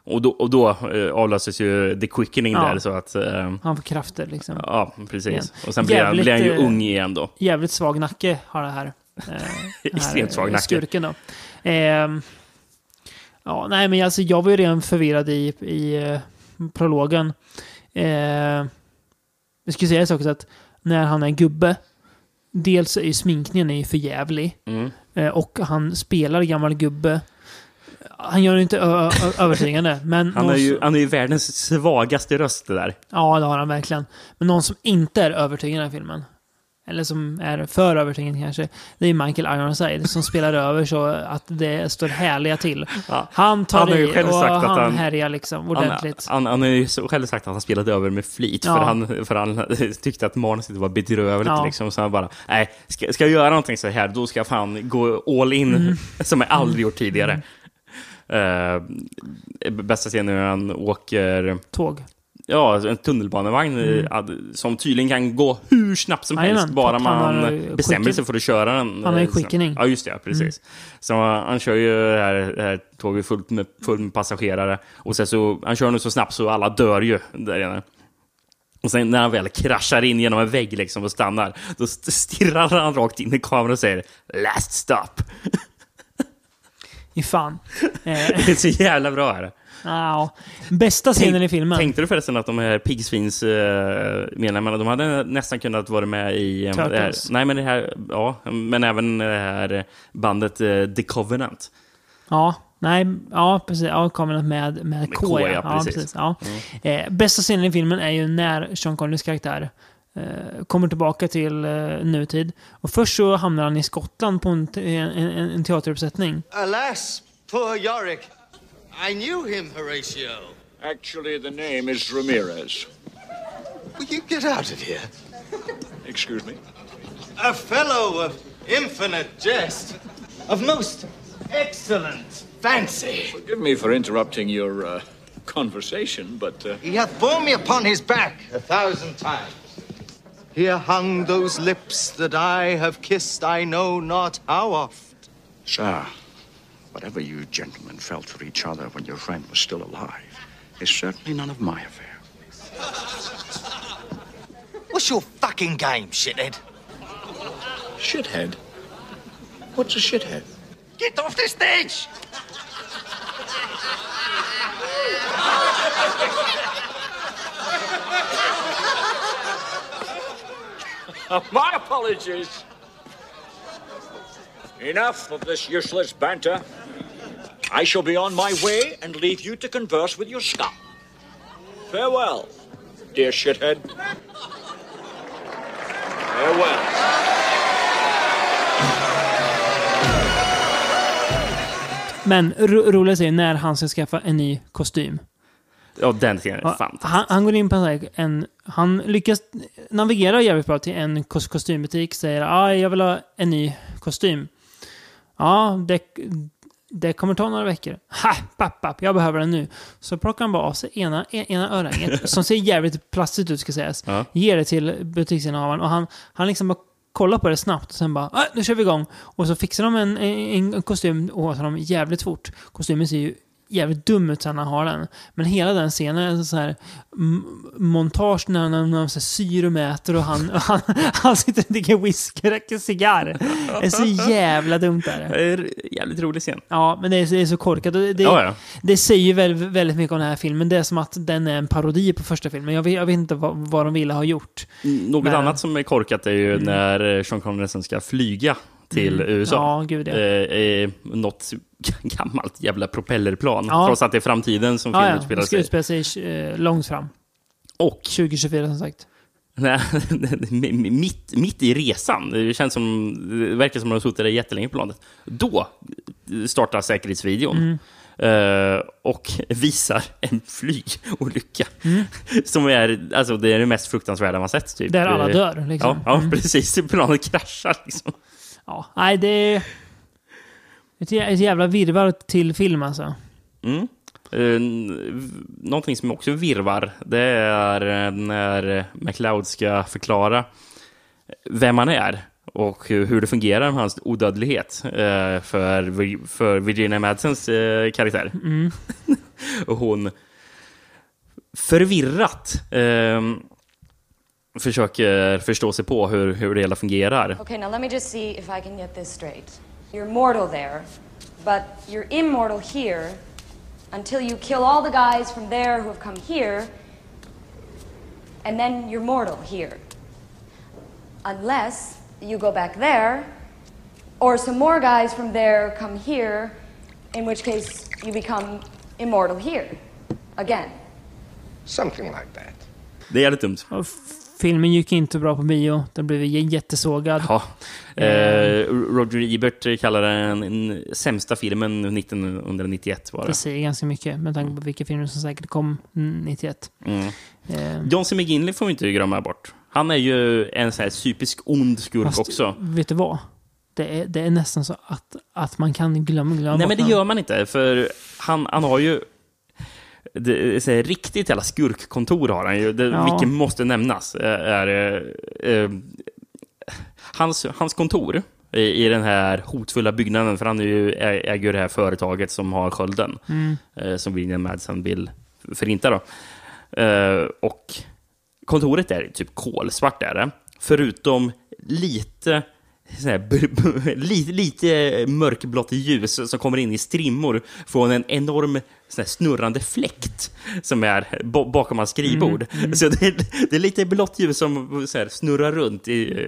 Och då, och då eh, avlöses ju the quickening Ja. där så att... Eh, Han får krafter liksom. ja, precis. Igen. Och sen blir han, blir han ju eh, ung igen då. Jävligt svag nacke har det här. Eh, Extremt svag eh, nacke. Skurken då. Ehm, ja, nej men alltså jag var ju redan förvirrad i, i eh, prologen. Eh, jag skulle säga så också att när han är gubbe, dels är sminkningen är för jävlig. Mm. Eh, och han spelar gammal gubbe. Han gör det inte övertygande, men... Han är, ju, han är ju världens svagaste röst det där. Ja, det har han verkligen. Men någon som inte är övertygande i den här filmen, eller som är för övertygande kanske, det är Michael Ironside som spelar över så att det står härliga till. Ja. Han tar Han har ju i själv och sagt att han, han- härjar liksom ordentligt. Han, han, han har ju själv sagt att han spelade över med flit Ja. för, han, för han tyckte att manuset var bedrövligt. Ja. Liksom, så han bara, nej, ska, ska jag göra någonting så här, då ska jag fan gå all in, Mm. som jag aldrig gjort tidigare. Eh, bästa scenen är när han åker... Tåg. Ja, en tunnelbanevagn Mm. eh, ad- som tydligen kan gå hur snabbt som helst, bara man bestämmer sig för att köra den. Han har ju eh, snabbt. quickening. Ja, just det, precis. Mm. Så han kör ju det här, det här tåget fullt med, fullt med passagerare. Och sen så, han kör nu så snabbt så alla dör ju där inne. Och sen när han väl kraschar in genom en vägg liksom och stannar, då st- stirrar han rakt in i kameran och säger “Last stop”. I fan. Det är så jävla bra här. Ja. Bästa scenen i filmen. Tänkte du förresten att de här Pigsvins uh, medlemmarna, de hade nästan kunnat vara med i... eh, det här, nej, men det här, ja, men även det här bandet eh, The Covenant. Ja, Nej, ja precis. Ja, kameran med, med, Med K, K, ja. ja, ja precis. precis. Ja. Eh, bästa scenen i filmen är ju när Sean Connerys karaktär eh, kommer tillbaka till eh, nutid. Och först så hamnar han i Skottland på en, te- en, en teateruppsättning. Alas, poor Yorick. I knew him, Horatio. Actually, the name is Ramirez. Will you get out of here? Excuse me? A fellow of infinite jest, of most excellent fancy. Forgive me for interrupting your uh, conversation, but uh, He hath borne me upon his back a thousand times. Here hung those lips that I have kissed I know not how oft. Sir, whatever you gentlemen felt for each other when your friend was still alive is certainly none of my affair. What's your fucking game, shithead? Shithead? What's a shithead? Get off the stage! My apologies. Enough of this useless banter. I shall be on my way and leave you to converse with your scum. Farewell, dear shithead. Farewell. Men ro roligt är när han ska skaffa en ny kostym. Ja, den scenen är fantastisk. han, han går in på en, en... Han lyckas navigera jävligt bra till en kos- kostymbutik. Säger ah, jag vill ha en ny kostym. Ja, det, det kommer ta några veckor. Ha, papp, papp, jag behöver den nu. Så plockar han bara av sig ena, ena örhänget, som ser jävligt plastigt ut ska sägas. Ja. Ger det till butiksinnehavaren och han, han liksom bara kollar på det snabbt och sen bara ah, nu kör vi igång. Och så fixar de en, en, en kostym åt honom jävligt fort. Kostymen ser ju jävligt dum ut när han har den. Men hela den scenen är sån här montage när, när, när de så här syr och mäter och han, och han, han sitter och dricker whisky och röker cigarr. Det är så jävla dumt där. Det är jävligt rolig scen. Ja, men det är, det är så korkat. Det, det, Ja, ja. det säger väldigt, väldigt mycket om den här filmen. Det är som att den är en parodi på första filmen. Jag vet, jag vet inte vad, vad de ville ha gjort. Något Men- annat som är korkat är ju när eh, Sean Connery sen ska flyga till Mm. USA. Ja, gud, ja. Eh, eh, något gammalt jävla propellerplan. Ja. Trots att det är framtiden som filmen ja. utspelar Det ska sig. utspela sig eh, långt fram. Och 2024 som sagt. Mitt, mitt i resan, det känns som, det verkar som att de har suttit där jättelänge på planet. Då startar säkerhetsvideon. Mm. eh, och visar en flygolycka. Mm. Som är, alltså, det är det mest fruktansvärda man sett. Typ. Där alla Eh, dör, liksom. Ja, ja Mm. precis. Planet kraschar. Liksom. Ja, nej det är ett, jä- ett jävla virrvarr till film alltså. Mm. N- någonting som också virvar, det är eh, när McLeod ska förklara vem han är och hur det fungerar med hans odödlighet eh, för, för Virginia Madsens eh, karaktär. Mm. och hon förvirrat eh, försöker förstå sig på hur, hur det hela fungerar. Okay, now let me just see if I can get this straight. You're mortal there, but you're immortal here until you kill all the guys from there who have come here, and then you're mortal here. Unless you go back there, or some more guys from there come here, in which case you become immortal here again. Something like that. Det är jävligt dumt. Filmen gick inte bra på bio. Den blev jättesågad. Ja. Eh, Roger Ebert kallar den sämsta filmen 1991 var Det det. säger ganska mycket med tanke på vilka filmer som säkert kom mm, 91. Mm. Eh, John C. McGinley får vi inte glömma bort. Han är ju en sån här typisk ond skurk fast, också. Vet du vad? Det är, det är nästan så att, att man kan glömma, glömma Nej, men det gör man inte, för han, han har ju... Det är här, riktigt jävla skurkkontor har han ju, det, Ja. vilket måste nämnas. eh, Är, eh, eh, hans, hans kontor i, i den här hotfulla byggnaden, för han är ju, äger ju det här företaget som har skölden, Mm. som William Madsen vill förinta. Då. Och kontoret är typ kolsvart, är det. Förutom lite här, lite, lite mörkblått ljus som kommer in i strimmor från en enorm här snurrande fläkt som är bakom hans skrivbord. Mm, mm. Så det är, det är lite blått ljus som här, snurrar runt. I,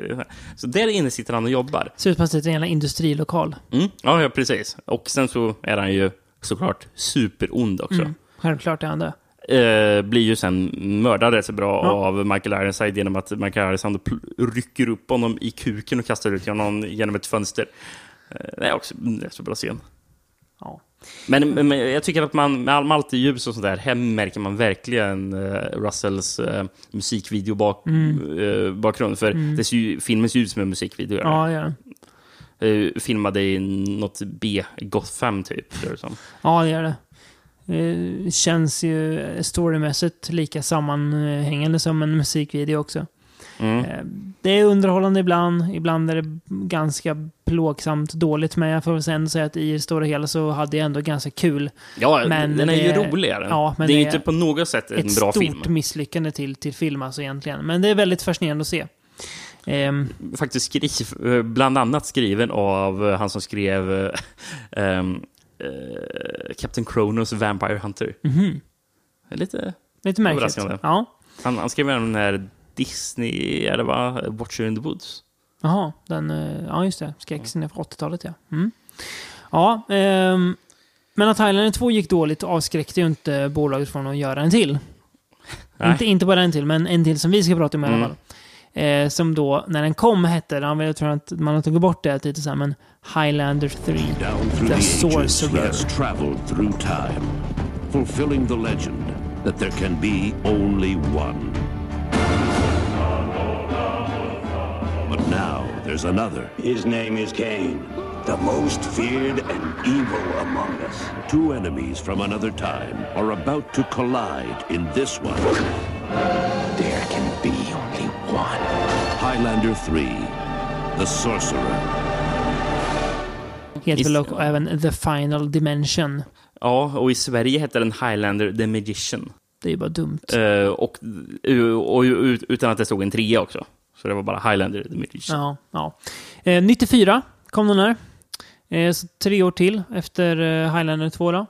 så där inne sitter han och jobbar. Ser ut som att det är en jävla industrilokal. Mm, ja, ja, precis. Och sen så är han ju såklart superond också. Mm. Självklart är han det. Eh, blir ju sen mördad rätt så bra Ja. av Michael Ironside genom att Michael Ironside rycker upp honom i kuken och kastar ut honom genom ett fönster. Eh, det är också en rätt så bra scen. Ja. Men, men, men jag tycker att man med all- med allt ljus och sådär, här märker man verkligen eh, Russells eh, musikvideobakgrund. Mm. Eh, bakgrund, för Mm. det ser ju, filmen ser ut som en musikvideo. Ja, den. Eh, filmade i något B, Gotham typ. det som. Ja, det gör det. Eh, känns ju storymässigt lika sammanhängande som en musikvideo också. Mm. Eh, Det är underhållande ibland, ibland är det ganska plågsamt dåligt, men jag får väl ändå säga att i det stora hela så hade jag ändå ganska kul. Ja, Men den är ju det- roligare. Ja, men det är ju inte på något sätt en ett bra stort film. misslyckande till, till film alltså egentligen. Men det är väldigt fascinerande att se. Ehm, Faktiskt skriv, eh, bland annat skriven av han som skrev ehm, eh, Captain Kronos Vampire Hunter. Det är Lite, Lite märkligt. Ja. Han, han skrev den här Disney, är det va? Watcher in the Woods. Jaha, den, eh, ja just det. Skräcksen från 80-talet ja. Mm. Ja, ehm, men att Highlander 2 gick dåligt avskräckte ju inte bolaget från att göra en till. Nej. Inte, inte bara en till, men en till som vi ska prata om i alla Mm. fall. Eh, som då, när den kom, hette den, jag tror att man har tagit bort det lite så här, men Highlander 3. Down through The Sorcerer. time, fulfilling the legend that there can be only one. But now there's another. His name is Cain, the most feared and evil among us. Two enemies from another time are about to collide in this one. There can be one. Highlander 3, The Sorcerer. Heter väl och även The Final Dimension. Ja, och i Sverige hette den Highlander The Magician. Det är ju bara dumt. Eh, och, och, och ut- utan att det stod en trea också. Så det var bara Highlander The Magician. Ja, ja. Eh, 94 kom den här. Eh, så tre år till efter eh, Highlander 2 då.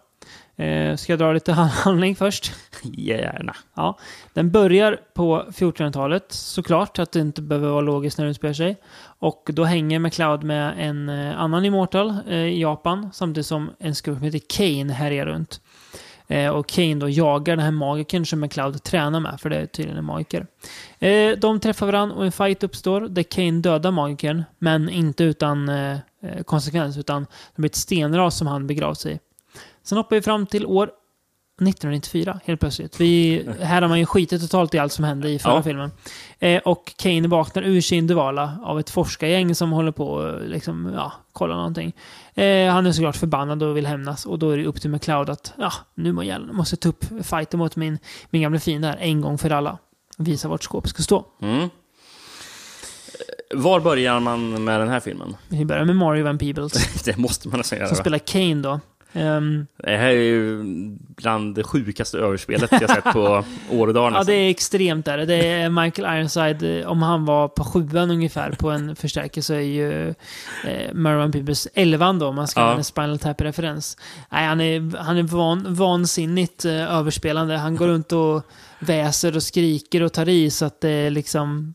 Eh, ska jag dra lite handling först? Gärna. Ja. Den börjar på 1400-talet, såklart, att det inte behöver vara logiskt när det utspelar sig. Och då hänger McCloud med en eh, annan Immortal eh, i Japan, samtidigt som en skurk som heter Kane härjar runt. Eh, och Kane då jagar den här magikern som McCloud tränar med, för det är tydligen en magiker. Eh, de träffar varandra och en fight uppstår där Kane dödar magikern, men inte utan eh, eh, konsekvens, utan det blir ett stenras som han begravs i. Sen hoppar vi fram till år 1994, helt plötsligt. Vi, här har man ju skitit totalt i allt som hände i förra Ja. filmen. Eh, och Kane vaknar ur sin dvala av ett forskargäng som håller på och liksom, ja, kolla någonting. Eh, han är såklart förbannad och vill hämnas. Och då är det upp till McCloud att, ja, nu må jag måste ta upp fighten mot min, min gamla fiende här en gång för alla. Visa vart skåpet ska stå. Mm. Eh, Var börjar man med den här filmen? Vi börjar med Mario Van Peebles. det måste man nästan göra. som spelar Kane då. Ehm, Det här är ju bland det sjukaste överspelet jag sett på år och dag Ja, det är extremt där. Det är Michael Ironside, eh, om han var på sjuan ungefär på en förstärkare så är ju eh, Mervan Peebles elvan då, om man ska Ja. använda en Spinal Tap-referens. Nej, han är, han är van, vansinnigt eh, överspelande. Han går runt och väser och skriker och tar i så att det liksom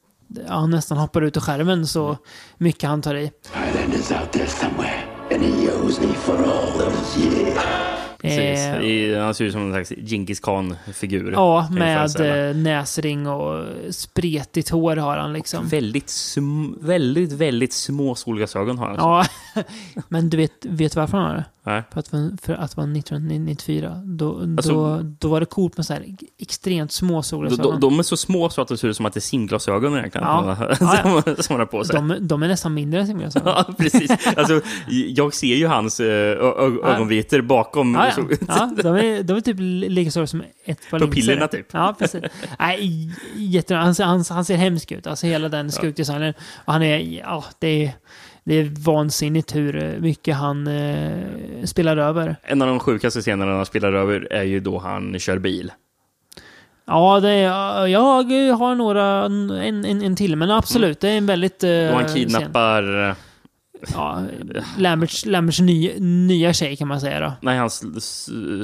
ja, han nästan hoppar ut ur skärmen så mycket han tar i. Highlander's out there somewhere, and he owes me for all those years. Precis. Eh, I, han ser ut som en slags Genghis Khan-figur. Ja, med eh, näsring och spretigt hår har han liksom. Väldigt, sm- väldigt, väldigt små solglasögon har han. Ja, men du vet, vet varför han har det? Nej. För att, för att vara 1994. Då, Alltså- då, då var det coolt med så här extremt små solglasögon. de, de är så små så att det ser ut som att det är simglasögon egentligen. Ja. som, Ja, som på sig. de, de är nästan mindre än simglasögon. Ja, precis. Alltså, jag ser ju hans eh, ögonvitor bakom. Ja, så- ja. ja de, är, de är typ lika stora som ett par Pupillerna, linser. typ. Ja, precis. Nej, jätte, han, ser- han, han ser hemsk ut. Alltså hela den skurkdesignen. Och han är, ja, det är, det är vansinnigt hur mycket han eh, spelar över. En av de sjukaste scenerna han spelar över är ju då han kör bil. Ja, det är, jag har några, en, en, en till, men absolut, det är en väldigt... Eh, Då han scen. kidnappar... eh, Ja, Lamberts, Lamberts ny, nya tjej kan man säga då. Nej, hans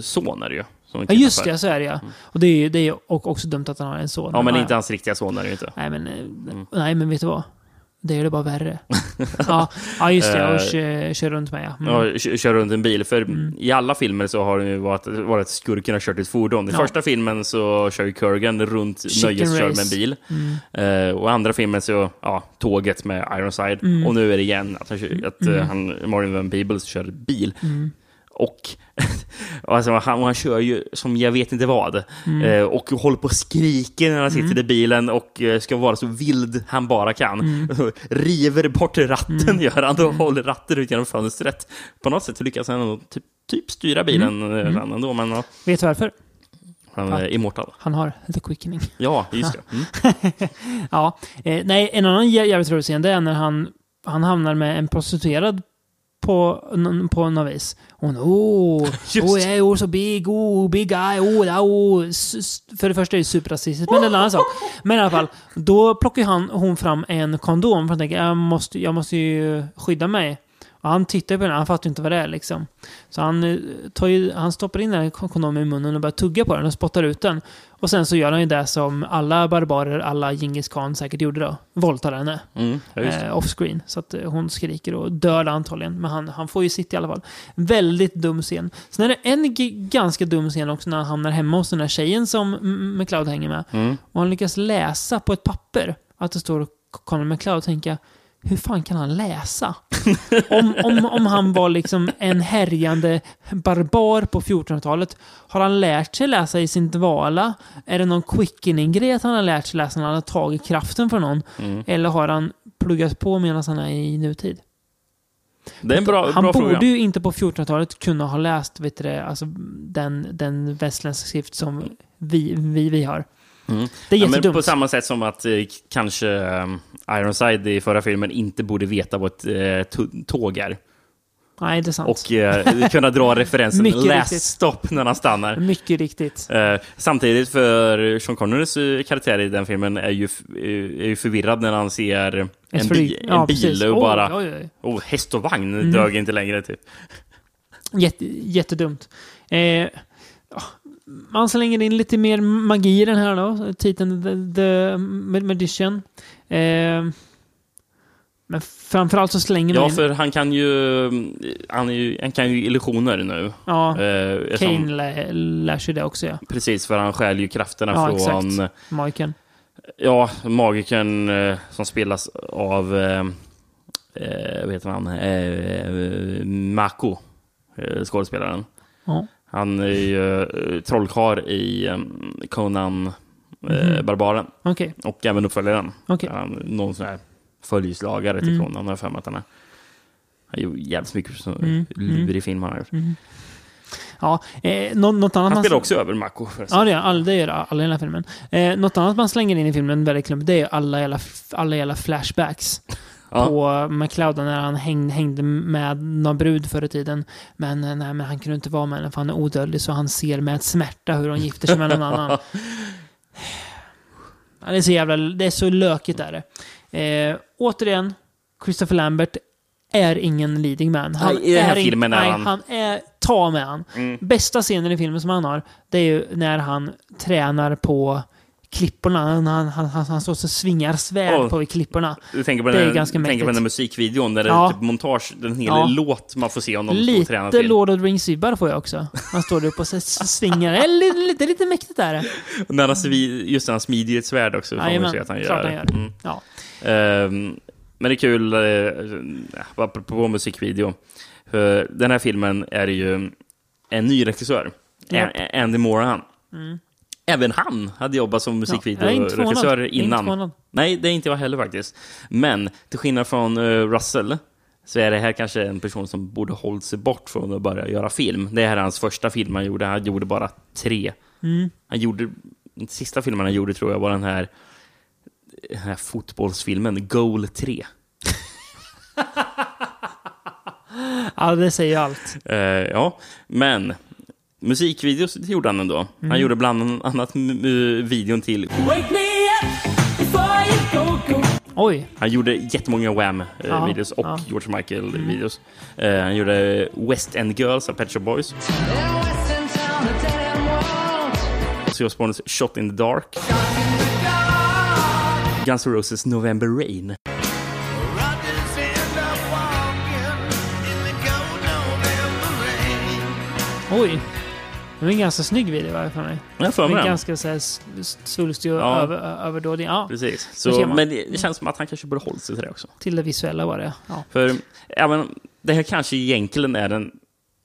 son är det ju. Ja, just det, så är det ja. Och det är ju det är också dumt att han har en son. Ja, men ja, inte hans riktiga son är det ju inte. Nej, men, eh, nej, men vet du vad? Det gör det bara värre. ja, ja, just det. Och Eh, kör, kör runt med, ja. Mm. Ja, kö- kör runt en bil. För i alla filmer så har det ju varit, varit skurken har kört ett fordon. I Ja. första filmen så kör ju Kurgan runt Chicken nöjeskör med en bil. Mm. Eh, och andra filmen så, ja, tåget med Ironside. Mm. Och nu är det igen att han, kör, att, Mm. han Marvin Van Peebles kör bil. Mm. Och alltså, han, han kör ju som jag vet inte vad. Mm. Eh, och håller på och skriker när han sitter Mm. i bilen och eh, ska vara så vild han bara kan. Mm. River bort ratten Mm. gör han och håller ratten ut genom fönstret. På något sätt lyckas han typ, typ styra bilen Mm. eh, Mm. ändå, men ja, Vet du varför? han är immortal. Han har the quickening. Ja, just det. Mm. ja, eh, nej, en annan jä- jävligt rolig scen det är när han, han hamnar med en prostituerad på, på något vis. Hon oh, Just. oh, yeah, you're so big, oh, big guy, oh, yeah, oh. För det första är det superrasistiskt, men det är en annan sak. Men i alla fall, då plockar han, hon fram en kondom för han tänker jag måste, jag måste ju skydda mig. Och han tittar på den, han fattar inte vad det är liksom. Så han, eh, tar ju, han stoppar in den här kondomen i munnen och börjar tugga på den och spottar ut den. Och sen så gör han ju det som alla barbarer, alla Djingis khan säkert gjorde då. Våldtar henne. Mm, ja, eh, offscreen. Så att eh, hon skriker och dör antagligen. Men han, han får ju sitt i alla fall. Väldigt dum scen. Sen är det en ganska dum scen också när han hamnar hemma hos den där tjejen som M- McLeod hänger med. Mm. Och han lyckas läsa på ett papper att det står Conor McLeod. tänker jag, hur fan kan han läsa? om, om, om han var liksom en härjande barbar på 1400-talet, har han lärt sig läsa i sin dvala? Är det någon quickening-grej att han har lärt sig läsa när han har tagit kraften från någon? Mm. Eller har han pluggat på medan han är i nutid? Det är en bra, han bra borde fråga. ju inte på 1400-talet kunna ha läst vet du, alltså, den, den västländska skrift som vi, vi, vi har. Mm. Det är Ja, men jättedumt. på samma sätt som att eh, kanske eh, Ironside i förra filmen inte borde veta vad ett eh, tåg är. Nej, det är sant. Och eh, kunna dra referensen riktigt. stopp när han stannar. Mycket riktigt. Eh, samtidigt för Sean Connerys eh, karaktär i den filmen är ju, eh, är ju förvirrad när han ser en, bi en Ja, bil precis. och bara... oj, oj. Oh, häst och vagn Mm. dög inte längre typ. Jätte, jättedumt. Eh, ja, man slänger in lite mer magi i den här då. Titeln The, the Magician. Eh, men framförallt så slänger man Ja, in... för han kan ju... Han, ju, han kan ju illusioner nu. Ja, Eh, Kane lär, lär sig det också ja. Precis, för han stjäl ju krafterna Ja, från... exakt. Magiken. Ja, magikern eh, som spelas av... Eh, eh, vad heter han? Eh, Mako, eh, skådespelaren. Ja. Han är ju eh, trollkarl i eh, Conan Mhm. Barbaren. Okej. Och även uppföljaren. Okej. Han, någon sån här följeslagare till Mm. Conan, har jag för mig att han är. Han gjorde jävligt mycket så Mm. lurig film han har gjort. Mm. Ja, eh, nå- något annat Han man- spelar också över Mako. Ja, det gör all, det gör alla i här filmen. Eh, något annat man slänger in i filmen väldigt klumpigt, det är alla jävla, alla jävla flashbacks. Ja. På McLeod när han häng, hängde med någon brud förr i tiden. Men, eh, nej, men han kunde inte vara med henne för han är odödlig så han ser med smärta hur hon gifter sig med någon annan. Ja, det är så jävla... Det är så lökigt är det. Eh, återigen, Christopher Lambert är ingen leading man. Nej, i den här in- filmen är nej, han- han är... Ta med han. Mm. Bästa scenen i filmen som han har, det är ju när han tränar på klipporna. Han, han, han, han, står och svingar svärd Åh. på klipporna. Du tänker på det den, är ganska tänker på mäktigt. den där musikvideon där det Ja. är typ montage, den hela Ja. låt man får se honom och träna Lite till. Lord of the Rings-vibbar får jag också. Han står där uppe och svingar. Det är lite, lite, lite mäktigt är det. Och när han just när han smider ett svärd också. får man se att han gör. han gör. Mm. Ja. Ehm, men det är kul, eh, apropå musikvideo. För den här filmen är ju en ny regissör. A- Andy Moran. Mm. Även han hade jobbat som musikvideoregissör inte innan. Nej, det är inte jag heller faktiskt. Men till skillnad från eh, Russell så är det här kanske en person som borde hållit sig bort från att börja göra film. Det här är hans första film han gjorde. Han gjorde bara tre. Mm. Han gjorde, den sista filmen han gjorde tror jag var den här, den här fotbollsfilmen Goal 3. Ja, det säger allt. Eh, ja, men Musikvideos gjorde han ändå. Mm. Han gjorde bland annat videon till... Oj. Han gjorde jättemånga Wham-videos eh, och ja. George Michael-videos. Mm. Eh, han gjorde West End Girls av Pet Shop Boys. Ozzy Osbournes Shot in the Dark. Guns N' Roses November Rain. Oj! Det var en ganska snygg video fall för mig. Jag för mig den. Ganska så här svulstig och Ja. över, överdådig. Ja, Precis. Så, men det, det känns som att han kanske borde hållit sig till det också. till det visuella var det. Ja. För även, det här kanske egentligen är en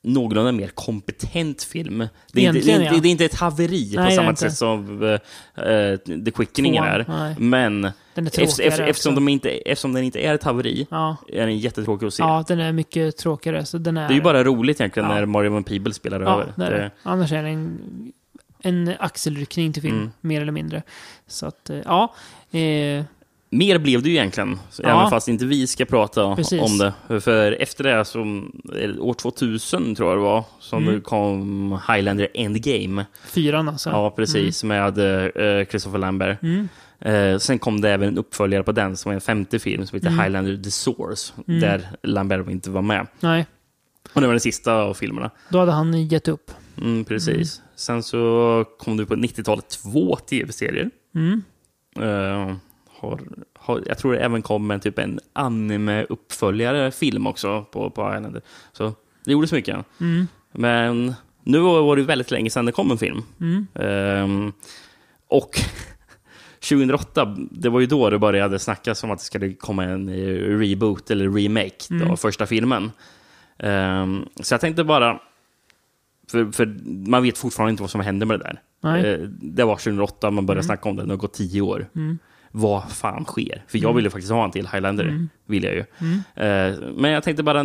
någorlunda mer kompetent film. Det är, inte, det, ja. det är inte ett haveri Nej, på samma sätt som uh, The Quickening är. Men Den är tråkigare efter, eftersom, de inte, eftersom den inte är ett haveri Ja. är den jättetråkig att se. ja, den är mycket tråkigare. Så den är, Det är ju bara roligt egentligen Ja. när Mario Van Peebles spelar Ja, över. det är det. Annars är det en, en axelryckning till film, Mm. mer eller mindre. Så att, eh, ja. Eh, Mer blev det ju egentligen, Ja. även fast inte vi ska prata Precis. om det. För efter det, som, år 2000 tror jag det var, som Mm. kom Highlander Endgame. fyran alltså. Ja, precis. Med eh, Christopher Lambert. Mm. Eh, sen kom det även en uppföljare på den, som är en femte film, som heter Mm. Highlander The Source, Mm. där Lambert inte var med. Nej, Och det var den sista av filmerna. då hade han gett upp. Mm, precis. Sen så kom det på 90-talet två tv-serier. Mm. Eh, har, har, jag tror det även kom en typ en anime-uppföljare film också på, på Highlander. Så det gjordes mycket. Mm. Men nu var det väldigt länge sedan det kom en film. Mm. Ehm, och 2008, det var ju då det började snackas om att det skulle komma en reboot eller remake Mm. av första filmen. Ehm, så jag tänkte bara, för, för man vet fortfarande inte vad som hände med det där. Eh, det var 2008 man började Mm. snacka om det, det har gått tio år. Mm. Vad fan sker? För jag Mm. ville faktiskt ha en till Highlander, Mm. vill jag ju. Eh, men jag tänkte bara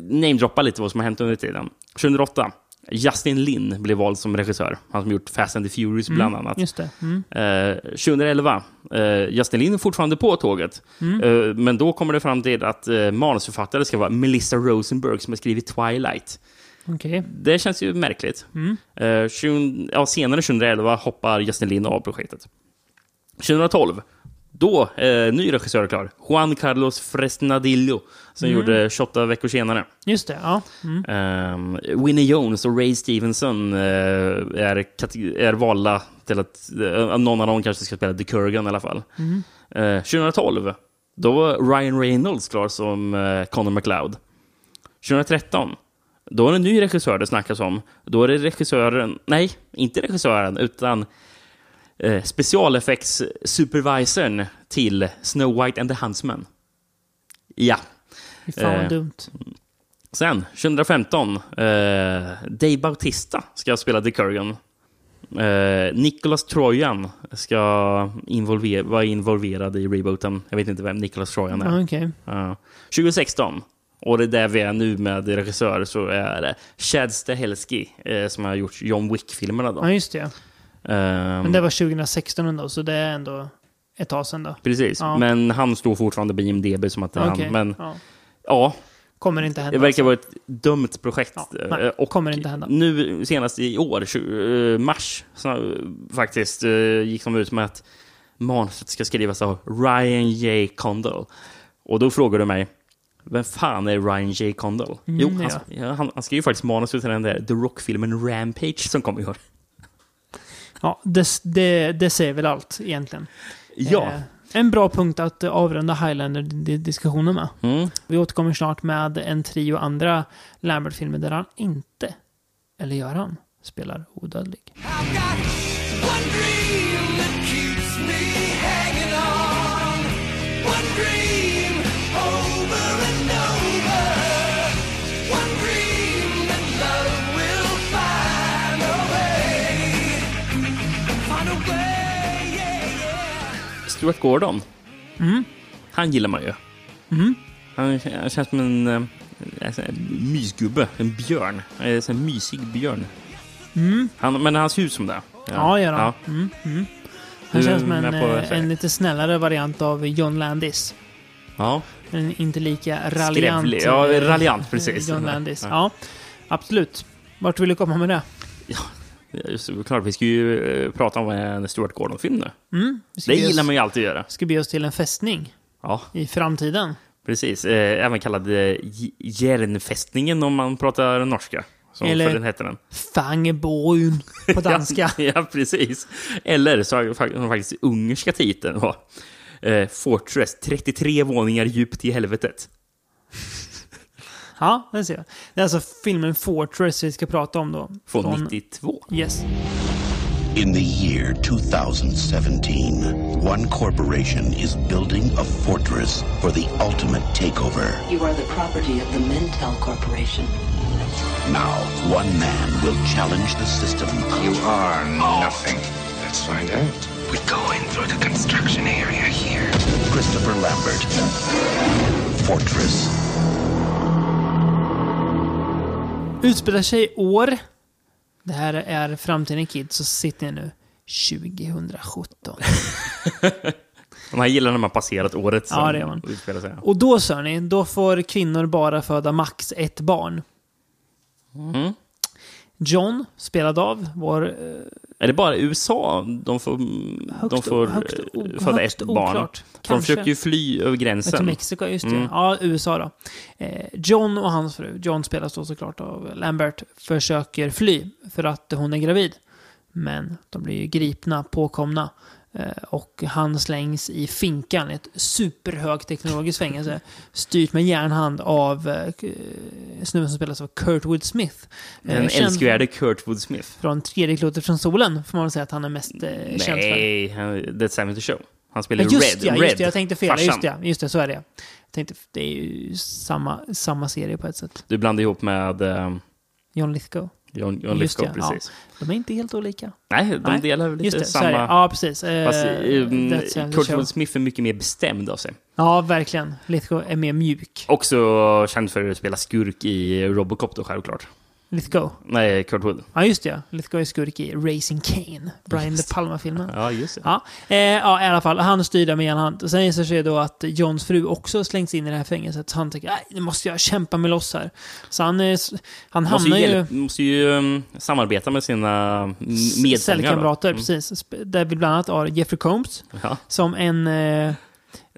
namedroppa lite vad som har hänt under tiden. 2008, Justin Lin blev vald som regissör. Han som gjort Fast and the Furious Mm, bland annat. just. Mm. Eh, 2011, eh, Justin Lin är fortfarande på tåget. Mm. Eh, men då kommer det fram till att eh, manusförfattare ska vara Melissa Rosenberg som har skrivit Twilight. Okej. Det känns ju märkligt. Mm. Eh, 20, ja, senare 2011 hoppar Justin Lin av projektet. 2012, då eh, ny regissör klar. Juan Carlos Fresnadillo, som Mm. gjorde 28 veckor senare. Just det, ja. Mm. Um, Winnie Jones och Ray Stevenson eh, är, är valda till att eh, någon av dem kanske ska spela The Kurgan i alla fall. Mm. Eh, 2012, då var Ryan Reynolds klar som uh, Connor McLeod. 2013, då är det en ny regissör det snackas om. Då är det regissören, nej, inte regissören, utan uh, specialeffects-supervisorn till Snow White and the Huntsman. Ja. Fan vad Eh, dumt. Sen, 2015, eh, Dave Bautista ska spela The Kurgan. Eh, Nicholas Trojan ska involver vara involverad i rebooten. Jag vet inte vem Nicholas Trojan är. Okej. Ja. 2016, och det är där vi är nu med regissör, så är det Chad Stahelski eh, som har gjort John Wick-filmerna. Ja, just det. Ehm, Men det var 2016 ändå, så det är ändå ett tag sedan då. Precis, Ja. men han står fortfarande på IMDB som att det är Okej, han. Men ja. ja, Kommer inte hända. Det verkar alltså. vara ett dumt projekt. nej, Eh, och kommer inte hända. Nu senast i år, 20, eh, mars, så, eh, faktiskt gick de ut med att manuset ska skrivas av Ryan J. Condal. Och då frågar du mig, vem fan är Ryan J. Condal? Mm, jo, han, ja. ja, han, han skrev ju faktiskt manuset till den där The Rock-filmen Rampage som kom i år. Ja, det, det, det säger väl allt egentligen. Ja. Eh, en bra punkt att avrunda Highlander-diskussionen med. Mm. Vi återkommer snart med en trio andra Lambert-filmer där han inte, eller gör han, spelar odödlig. Stuart Gordon, Mm. han gillar man ju. Mm. Han, han känns som en, eh, en mysgubbe, en björn. En sån här mysig björn. Mm. Han, men han ser ut som det. Ja, gör han. Ja. Mm, mm. Han känns som en, på- eh, en lite snällare variant av John Landis. Ja. En inte lika raljant. Skrävlig. Ja, raljant, precis. John Landis. Ja. Ja. absolut. Vart vill du komma med det? Det, klart, vi ska ju eh, prata om en Stuart Gordon-film nu. Mm, vi Det gillar man ju alltid att göra. Ska bege oss till en fästning Ja, i framtiden. precis. Eh, även kallad eh, Järnfästningen om man pratar norska. Som Eller- den heter den. Fangeborn på danska. ja, ja, precis. Eller så har faktiskt ungerska titeln var eh, Fortress, 33 våningar djupt i helvetet. Ja, det ser jag. Det är alltså filmen Fortress vi ska prata om då. Från 92. Yes. In the year 2017, one corporation is building a fortress for the ultimate takeover. You are the property of the Mintel Corporation. Now, one man will challenge the system. You are nothing. Let's find out. We go in through the construction area here. Christopher Lambert. Fortress. Utspelar sig år. Det här är framtiden kids, så sitter ni nu 2017. Man gillar när man passerat året som Ja, det gör man. utspelar sig. Och då, sa ni, då får kvinnor bara föda max ett barn. Mm. John, spelad av vår... eh, Är det bara USA de får, de får högt eh, o- föda högst ett barn? oklart. För de Kanske. försöker ju fly över gränsen. Till Mexiko, just det. Mm. Ja, USA då. Eh, John och hans fru, John spelas då såklart av Lambert, försöker fly för att hon är gravid. Men de blir ju gripna, påkomna. Eh, och han slängs i finkan, ett superhögteknologiskt fängelse. Styrt med järnhand av eh, snubben som spelas av Kurtwood Smith. Eh, Den känd älskvärde Kurt Wood Smith. Från tredje klotet från solen, får man väl säga att han är mest eh, känd för. Nej, That's Time to Show. Han spelar Ja, ju just Red. ja, just det, jag tänkte fel. farsan. Just det, just det, så är det. Jag tänkte, det är ju samma, samma serie på ett sätt. Du blandar ihop med um, John Lithgow. John, John Lithgow, det, precis. Ja, de är inte helt olika. Nej, de delar väl just lite det, samma... Ja, precis. Eh, Fast, to Kurt. Wood Smith är mycket mer bestämd av sig. Ja, verkligen. Lithgow är mer mjuk. Också känd för att spela skurk i Robocop då, självklart. Lithgow. Nej, Kurt Wood. Ja, just det. Lithgow är skurk i Racing Kane. Brian De Palma-filmen. Ja, just det. Ja, eh, ja, i alla fall. Han styr där med en hand. Och Sen visar det sig då att Johns fru också slängs in i det här fängelset. Så han tänker, nej, nu måste jag kämpa mig loss här. Så han, eh, han Måste hamnar ju, ju... hjälp, måste ju um, samarbeta med sina m- medfångar. Cellkamrater? Mm. precis. Där vi bland annat har Jeffrey Combs. Ja. Som en eh,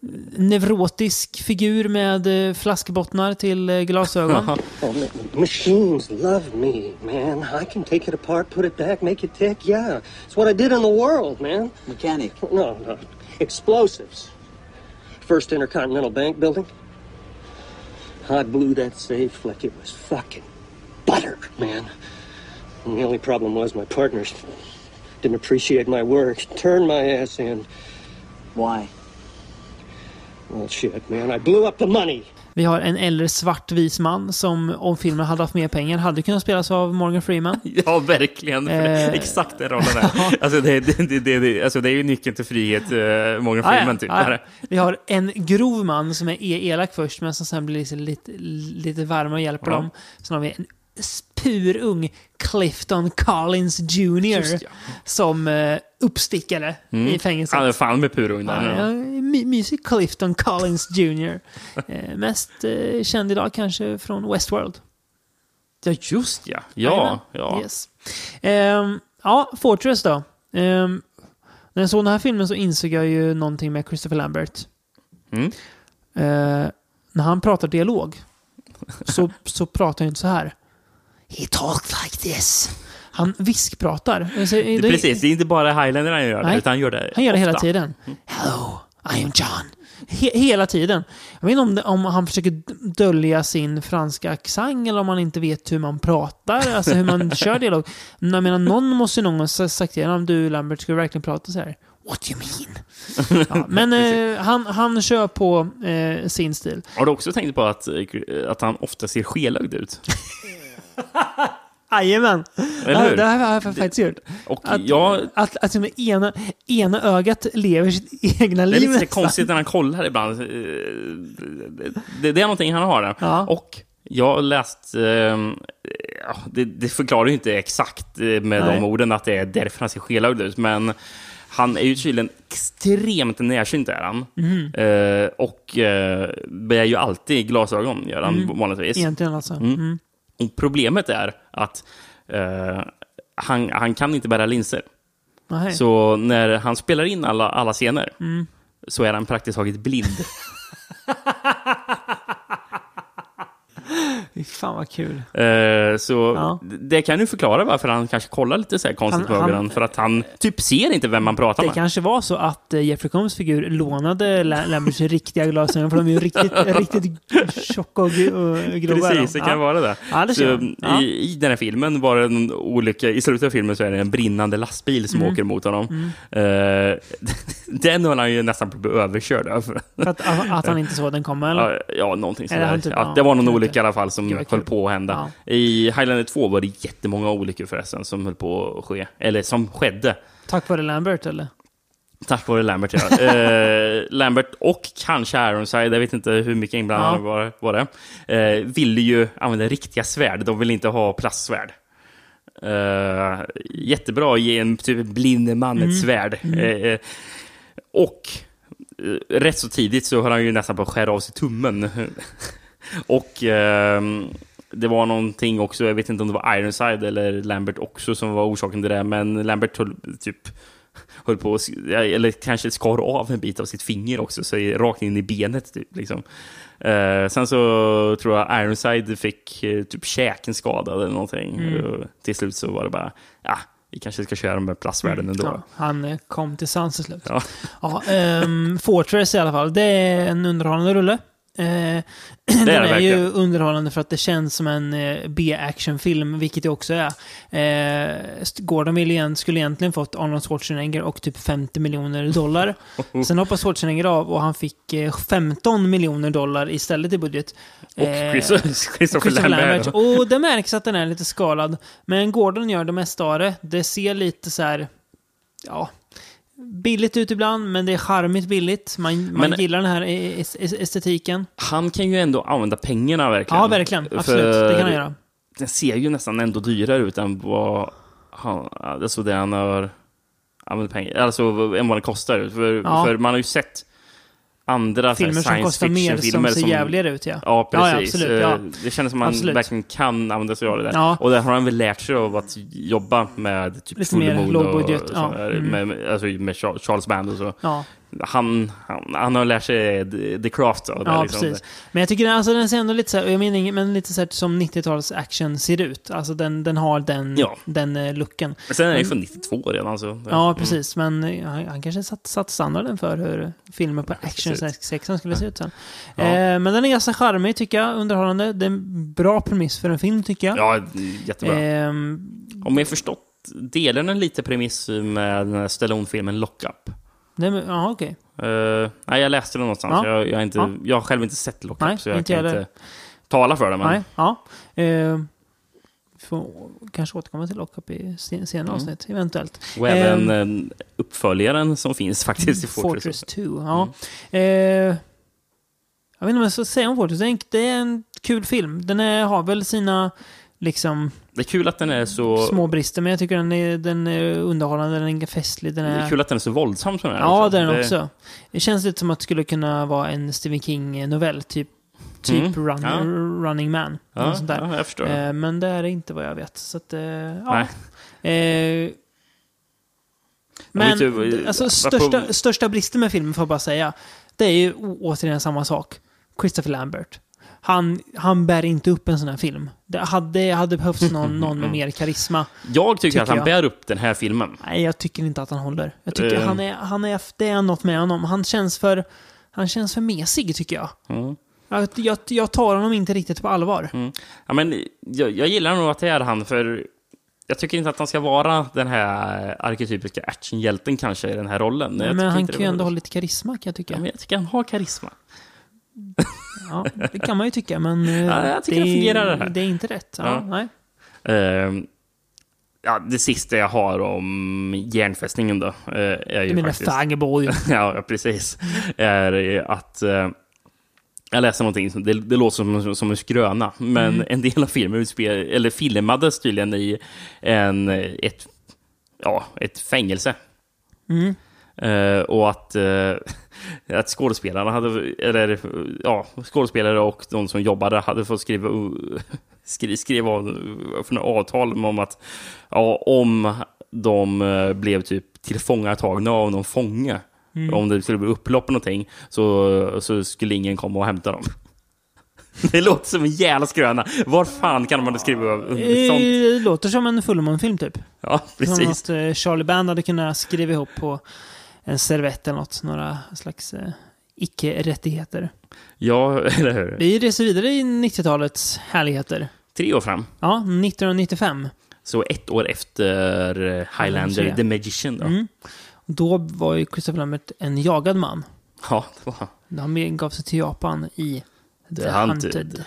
neurotisk figur med eh, flaskbottnar till eh, glasögon. Oh, ma- machines love me, man. I can take it apart, put it back, make it tick. Yeah, it's what I did in the world, man. Mechanic? No, no. Explosives. First Intercontinental Bank building. I blew that safe like it was fucking butter, man. And the only problem was my partners didn't appreciate my work, turned my ass in. Why? Well, shit, man. I blew up the money. Vi har en äldre svartvis man som, om filmen hade haft mer pengar, hade kunnat spelas av Morgan Freeman. Ja, verkligen. Eh, Exakt den rollen är. Alltså det, det, det, det, alltså det är ju nyckeln till frihet, uh, Morgan Ah, ja, Freeman typ. ah, ja. Vi har en grov man som är e- elak först, men som sen blir lite, lite, lite varmare och hjälper Ja. dem. Sen har vi en purung Clifton Collins Jr. Just ja. som eh, uppstickare Mm. i fängelset. Han är fan med purung där. Ja, Ja, ja, my, mysig Clifton Collins Jr. Eh, mest eh, känd idag kanske från Westworld. ja, just ja. Ja, ja. Yes. Ehm, ja, Fortress då. Ehm, när jag såg den här filmen så insåg jag ju någonting med Christopher Lambert. Mm. Eh, när han pratar dialog så, så pratar han inte så här. He talks like this. Han viskpratar. Alltså, det- Precis, det är inte bara Highlander han gör det, utan han gör det Han gör det hela ofta. tiden. Hello, I am John. He hela tiden. Jag vet inte om, det, om han försöker dölja sin franska accent eller om han inte vet hur man pratar, alltså hur man kör dialog. Men jag menar, någon måste ju någon gång sagt till honom, du Lambert, ska du verkligen prata så här? What do you mean? Ja, men eh, han, han kör på eh, sin stil. Har du också tänkt på att, eh, att han ofta ser skelögd ut? Jajamän! Eller Ja, hur? det här har jag faktiskt gjort. Och att, jag- att, att, att ena, ena ögat lever sitt egna Det liv är lite nästan. konstigt när han kollar ibland. Eh, Det, det är någonting han har där. Ja. Och jag har läst... eh, ja, det, det förklarar ju inte exakt eh, med Nej. de orden att det är därför han ser skelögd ut, men han är ju tydligen extremt närsynt är han. Mhm. Eh, och eh, bär ju alltid glasögon, gör han Mm. vanligtvis. Egentligen alltså. Mm. Mm. Och problemet är att eh, han, han kan inte bära linser. Nej. Så när han spelar in alla, alla scener Mm. så är han praktiskt taget blind. Fan vad kul. Eh, så Ja. det kan ju förklara varför han kanske kollar lite så här konstigt Han- på ögonen. För att han typ ser inte vem man pratar Det med. kanske var så att eh, Jeffrey Combs figur lånade La- Lamberts riktiga glasögon, för de är ju riktigt, riktigt tjocka och, gro- och grova. Precis, det kan ja. vara det. Ja, det så. Ja. i, I den här filmen var det en olycka, i slutet av filmen så är det en brinnande lastbil som Mm. åker mot honom. Mm. Eh, den har han ju nästan blivit överkörd av. För att, att att han inte såg den komma, eller? Ja, ja, någonting sådär. typ- ja, det var någon olycka. I alla fall som höll kul. på att hända. I Highlander 2 var det jättemånga olyckor förresten som höll på att ske. Eller som skedde. Tack vare Lambert, eller? Tack vare Lambert, ja. eh, Lambert och kanske Ironside, jag vet inte hur mycket inblandade Ja. var, var det, eh, ville ju använda riktiga svärd. De ville inte ha plastsvärd. Eh, jättebra att ge en typ blind man Mm. ett svärd. Mm. Eh, eh, och eh, rätt så tidigt så höll han ju nästan på att skära av sig tummen. och ehm, det var någonting också, jag vet inte om det var Ironside eller Lambert också som var orsaken till det, men Lambert höll, typ höll på att, eller kanske skar av en bit av sitt finger också, så rakt in i benet typ. Liksom. Eh, sen så tror jag Ironside fick eh, typ käken skadad eller någonting. Mm. Till slut så var det bara, ja, vi kanske ska köra med plastvärlden ändå. Ja, han eh, kom till sans till slut. Ja. Ja, ehm, Fortress i alla fall. Det är en underhållande rulle. Eh, den det är, ju underhållande för att det känns som en eh, B-actionfilm, vilket det också är. Eh, Gordon ville igen, skulle egentligen fått Arnold Schwarzenegger och typ 50 miljoner dollar. Sen hoppade Schwarzenegger av och han fick eh, 15 miljoner dollar istället i budget. Och Eh, Chris- Christopher Lambert. Och det märks att den är lite skalad. Men Gordon gör det mesta av det. Det ser lite så här... Ja, billigt ut ibland, men det är charmigt billigt. Man, man Men- gillar den här es- es- estetiken. Han kan ju ändå använda pengarna verkligen. Ja, verkligen. Absolut. Det kan han göra. Den ser ju nästan ändå dyrare ut än vad han, alltså det han har använt pengar, alltså än vad den kostar. För, Ja. för man har ju sett andra så här Filmer som science kostar mer, som fiction-filmer ser jävligare ut, ja. Ja, Ja, ja, precis. absolut, ja. Eh, Det känns som man Absolut. verkligen kan använda sig av det där. Ja. Och där har han väl lärt sig av att jobba med typ Lite mer lågbudget, och ja. Mm. med, alltså med Char- Charles Band och så. Ja. Han, han, han har lärt sig the, craft det. Ja, liksom. precis. Men jag tycker alltså, den ser ändå lite så här, jag menar men lite så här som 90-tals action ser ut. Alltså den, den har den, Ja. den eh, looken. Men sen är den ju från 92 redan. Så. Ja, Mm. precis. Men eh, han, han kanske satt, satt standarden för hur filmer på action Precis. 66 skulle se ut sen. Ja. Eh, men den är ganska charmig tycker jag, underhållande. Det är en bra premiss för en film tycker jag. Ja, jättebra. Ehm, Om jag förstått, delar den lite premiss med den här Stallone-filmen Lockup? det, ja, okej. Uh, nej, jag läste det någonstans. Ja. Jag, jag, har inte, Ja. jag har själv inte sett Lockup, Nej, så jag inte kan jag inte tala för det. Men... Nej, ja. Eh, får kanske återkomma till Lockup i sen- senare Mm. avsnitt, eventuellt. Och även Ehm, eh, uppföljaren som finns faktiskt i Fortress. Fortress 2, ja. Eh, jag vet inte vad jag ska säga om Fortress. Det är en, det är en kul film. Den är, har väl sina liksom Det är kul att den är så... små brister, men jag tycker den är, den är underhållande, den är festlig. Den Det är, är kul att den är så våldsam som den är. Ja, är den Det- också. Det känns lite som att det skulle kunna vara en Stephen King-novell, typ, typ Mm, Run, ja. Running Man. Ja, sånt där. ja, jag förstår. Eh, men det är inte vad jag vet. Så att, eh, ja. Eh, men d- alltså, största, största bristen med filmen, får jag bara säga, det är ju återigen samma sak. Christopher Lambert. Han, han bär inte upp en sån här film. Det hade, hade behövts någon, någon med mer karisma. Jag tycker, att han jag. bär upp den här filmen. Nej, jag tycker inte att han håller. Jag tycker Eh. han är, han är, det är något med honom. Han känns för, han känns för mesig, tycker jag. Mm. Jag, jag, jag tar honom inte riktigt på allvar. Mm. Ja, men jag, jag gillar nog att det är han, för jag tycker inte att han ska vara den här arketypiska actionhjälten kanske i den här rollen. Jag men tycker han kan ju ändå ha lite karisma, kan jag tycka. Ja, men jag tycker han har karisma. Ja, det kan man ju tycka, men eh, Ja, jag tycker det är- fungerar det här. Det är inte rätt. Ja. Nej. Ehm, ja, det sista jag har om järnfästningen då, eh, är ju Du menar faktiskt... Ja, precis. Är att... eh, jag läste någonting, som- det, det låter som, som en skröna, men Mm. en del av filmen utspel, eller filmades tydligen i en, ett, ja, ett fängelse. Mm. Eh, och att, eh, att skådespelarna hade, eller ja, skådespelare och de som jobbade hade fått skriva, skri, skriva avtal om att ja, om de eh, blev typ tillfångatagna av någon fånge, Mm. om det skulle bli upplopp eller någonting, så, så skulle ingen komma och hämta dem. Det låter som en jävla skröna. Var fan kan man skriva under Eh, sånt? Det låter som en fullmånefilm typ. Ja, Som precis. något eh, Charlie Band hade kunnat skriva ihop på en servett eller något. Några slags eh, icke-rättigheter. Ja, eller hur? Vi reser vidare i 90-talets härligheter. Tre år fram. Ja, 1995. Så ett år efter eh, Highlander. The Magician då. Mm. Då var ju Christopher Lambert en jagad man. Ja, det var han. Han begav sig till Japan i The, The Hunted. Hunted.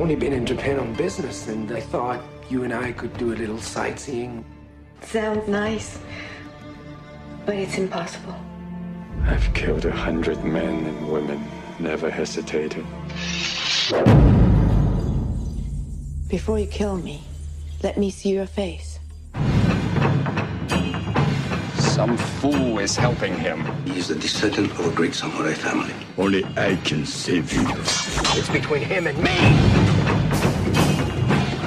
Only been in Japan on business, and I thought you and I could do a little sightseeing. Sounds nice, but it's impossible. I've killed a hundred men and women, never hesitated. Before you kill me, let me see your face. Some fool is helping him. He is the descendant of a great samurai family. Only I can save you. It's between him and me!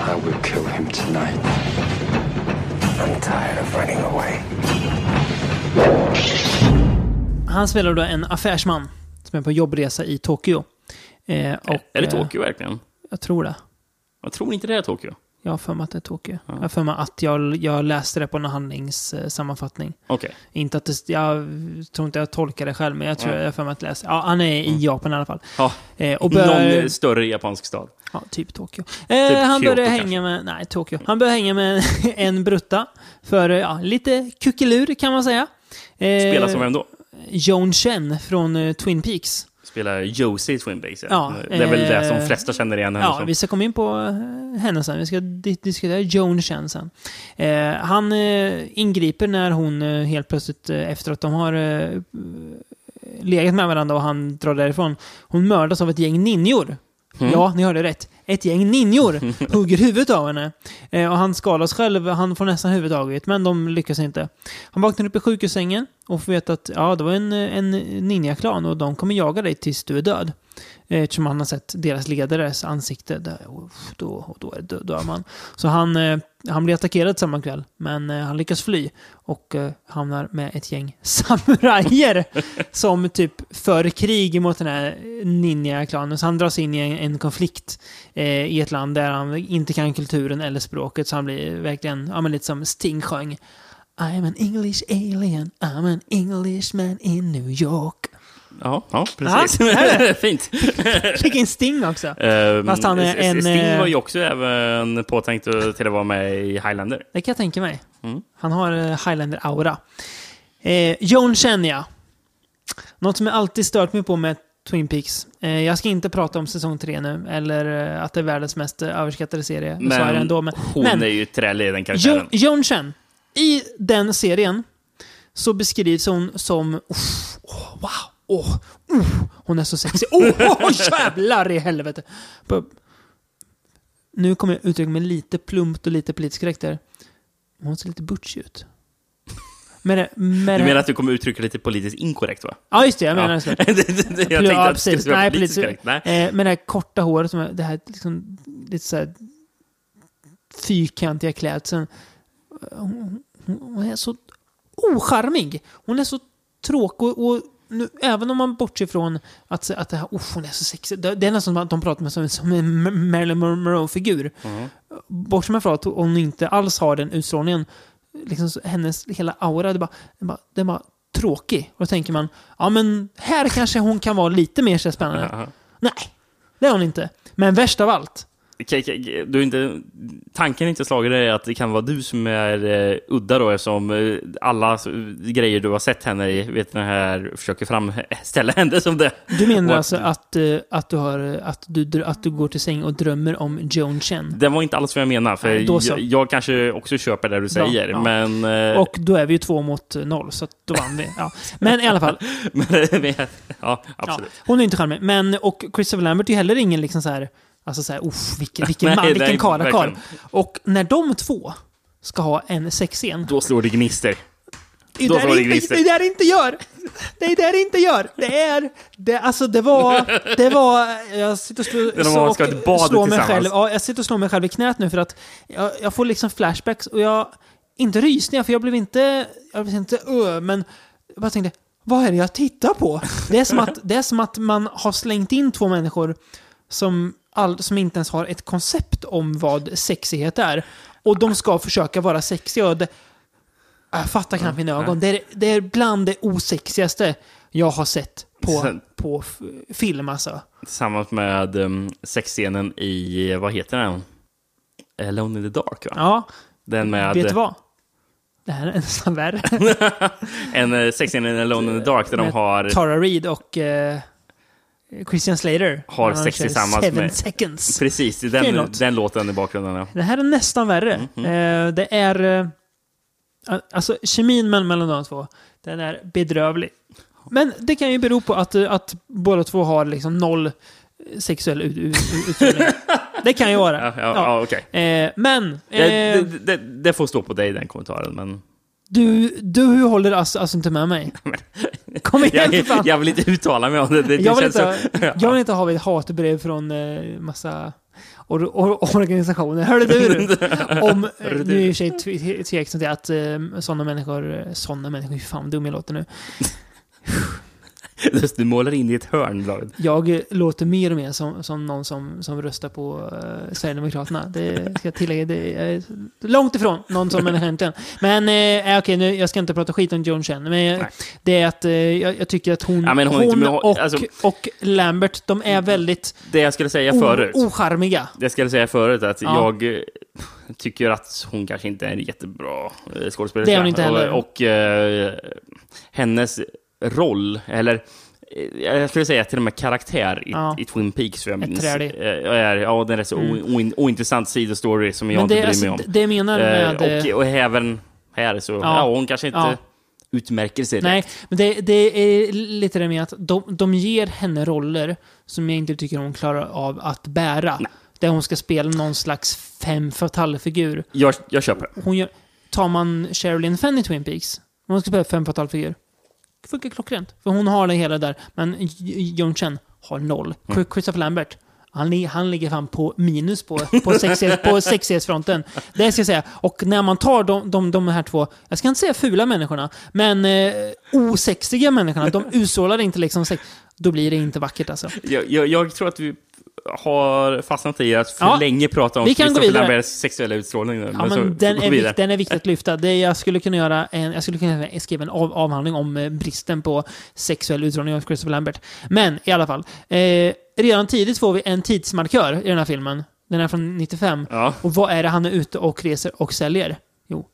I will kill him tonight. I'm tired of running away. Han spelar då en affärsman som är på jobbresa i Tokyo. Eh, och, Är det eh, Tokyo verkligen? Jag tror det. Jag tror inte det är Tokyo. Jag har för mig att det är Tokyo. Jag har för mig att jag, jag läste det på en handlingssammanfattning. Okej. Inte att det, jag tror inte jag tolkar det själv, men jag tror Ja. jag har för mig att läste. Ja, han är i Japan i alla fall. Ja. Eh, och bör, Någon större japansk stad. Ja, typ Tokyo. Eh, han Kyoto började kanske. hänga med... Nej, Tokyo. Han började hänga med en brutta. För ja, lite kuckelur kan man säga. Eh, Spelar som vem då? Joan Chen från eh, Twin Peaks. Spelar Josie i Twin Peaks. Ja. Ja, det är väl det som eh, flesta känner igen henne Ja, som. vi ska komma in på eh, henne sen. Vi ska di- diskutera Joan Chen sen. Eh, han eh, ingriper när hon eh, helt plötsligt, eh, efter att de har eh, legat med varandra och han drar därifrån. Hon mördas av ett gäng ninjor. Mm. Ja, ni hörde rätt. Ett gäng ninjor hugger huvudet av henne. Eh, och han skadas själv, han får nästan huvudet men de lyckas inte. Han vaknar upp i sjukhussängen och får veta att ja, det var en, en ninjaklan och de kommer jaga dig tills du är död. Eh, eftersom han har sett deras ledares ansikte. Där, och då, och då dör man. Så han, eh, han blir attackerad samma kväll, men eh, han lyckas fly och hamnar med ett gäng samurajer som typ för krig mot den här ninja-klanen. Så han dras in i en, en konflikt eh, i ett land där han inte kan kulturen eller språket. Så han blir verkligen, ja men lite som Sting sjöng. I'm an English alien, I'm an Englishman in New York. Ja, ja precis. Det? Fint. Fick in Sting också. Ehm, Fast han är en... Sting eh, var ju också även påtänkt till att vara med i Highlander. Det kan jag tänka mig. Mm. Han har eh, Highlander-aura. Eh, Chen, ja. Något som jag alltid stört mig på med Twin Peaks. Eh, jag ska inte prata om säsong tre nu, eller eh, att det är världens mest överskattade serie. Men, så är det Men ändå. Men, hon men är ju trälig, den Jo, karaktären. Joan Chen, i den serien så beskrivs hon som... Åh, wow! Åh, uff, hon är så sexig. Åh, oh, jävlar i helvete! Nu kommer jag uttrycka mig lite plumpt och lite politiskt korrekt där. Hon ser lite butch ut. Med det, med Du menar att du kommer uttrycka lite politiskt inkorrekt va? Ja, just det. Jag menar Ja. så. Jag tänkte att det skulle vara Nej, politiskt korrekt. Nej. Eh, med det här korta håret, som är, det här liksom, lite så här fyrkantiga klädseln. Hon, hon, hon är så ocharmig. Hon är så tråkig och, och nu, även om man bortser från att, att det här, "Uff, hon är så sexig. Det, det är nästan som att de pratar med som, som en Marilyn Monroe-figur. Mm. Bortsett med från att hon inte alls har den utstrålningen. Liksom, hennes hela aura, det är bara, det bara, det bara tråkig. Och då tänker man, ja men här kanske hon kan vara lite mer spännande. Jaha. Nej, det är hon inte. Men värst av allt, Du inte, tanken är inte slagit dig att det kan vara du som är eh, udda då eftersom eh, alla grejer du har sett henne i, vet den här, försöker framställa henne som det. du menar Och alltså att, eh, att, du har, att, du, att du går till säng och drömmer om Joan Chen? Det var inte alls vad jag menar, för Nej, jag, jag kanske också köper det du säger, ja. men... eh, Och då är vi ju två mot noll, så då vann vi. Ja. Men i alla fall. men, ja, absolut. Ja, hon är inte charmig. Men, och Christopher Lambert är heller ingen liksom så här, alltså så här, uff, vilken, vilken man, vilken nej, karakar. verkligen. Och när de två ska ha en sexscen. Då slår det gnister. Det är Då slår det gnister. det är där det inte gör! Det är där det inte gör! Det är... Det, alltså det var... Det var... Jag sitter och slår, Det ska och slår mig själv. Ja, jag sitter och slår mig själv i knät nu för att jag, jag får liksom flashbacks och jag... Inte rysningar, för jag blev inte... Jag blev inte ö, men jag bara tänkte... vad är det jag tittar på? Det är som att, det är som att man har slängt in två människor som, all, som inte ens har ett koncept om vad sexighet är. Och de ska försöka vara sexiga. Och det, jag fattar knappt mina ögon. Det är, det är bland det osexigaste jag har sett på, Sen- på film alltså. Tillsammans med um, sexscenen i, vad heter den? Alone in the Dark va? Ja, Den med... vet du vad? Det här är nästan värre. en uh, sexscen i Alone in the Dark där de har... Tara Reid och eh, Christian Slater. har sex tillsammans Seven med... seconds. Precis, den, låt. den låten i bakgrunden. Ja. Det här är nästan värre. Eh, det är... Eh, alltså, kemin mellan, de två, den är bedrövlig. Men det kan ju bero på att, eh, att båda två har liksom noll sexuell ut, ut, utveckling. det kan ju vara. Ja, ja, ja, okej. Eh, men... Det, Eh, det, det, det får stå på dig, den kommentaren. Men du, du håller alltså, alltså inte med mig. Kom igen jag, fan. jag vill inte uttala mig om det. det, jag, vill inte, så, jag vill inte ha ett hatbrev från eh, massa or, or, organisationer. Hörde du? Om, eh, nu är i och för sig tv- tveksam till att eh, sådana människor, sådana människor, hur fan dum jag låter nu. du målar in i ett hörn, David. Jag eh, låter mer och mer som, som någon som, som röstar på uh, Sverigedemokraterna. Det ska jag tillägga. Det är långt ifrån någon som människa egentligen. Men eh, okej, nu, jag ska inte prata skit om Joan Chen. Men eh, det är att eh, jag, jag tycker att hon, Ja, hon hon, är med- och, alltså- och Lambert, de är väldigt Det jag skulle säga förut. ocharmiga. Det jag skulle säga förut är att Ja. jag eh, tycker att hon kanske inte är en jättebra eh, skådespelerska. Det är hon inte heller. Och, och eh, hennes roll, eller eh, jag skulle säga till och med karaktär i, Ja. i Twin Peaks, vad jag minns. eh, är, ja, den är så Mm. o, ointressant sidostory som jag inte bryr alltså, mig om. det menar med... Eh, eh, och, och även här så, ja, hon kanske inte Ja. utmärker sig Nej, direkt. men det, det är lite det med att de, de ger henne roller som jag inte tycker hon klarar av att bära. Där hon ska spela någon slags fem fatale-figur. Jag, jag köper. Hon gör, tar man Sherilyn Fenn i Twin Peaks, hon ska spela fem fatale-figur, det funkar klockrent. För hon har det hela där. Men J- Joan Chen har noll. Mm. Christopher Lambert, han, han ligger fan på minus på, på, sexighet, på sexighetsfronten. Det ska jag säga. Och när man tar de, de, de här två, jag ska inte säga fula människorna, men eh, osexiga människorna, de utstrålar inte liksom sex. Då blir det inte vackert alltså. Jag, jag, jag tror att vi har fastnat i att för Ja, länge prata om vi kan gå Christopher. Lamberts sexuella utstrålning. nu. Ja, så- men den, är vikt, den är viktig att lyfta. Det, jag skulle kunna göra en, jag skulle kunna skriva en av, avhandling om eh, bristen på sexuell utstrålning av Christopher Lambert. Men i alla fall. Eh, redan tidigt får vi en tidsmarkör i den här filmen. Den är från 95. Och vad är det han är ute och reser och säljer? Jo,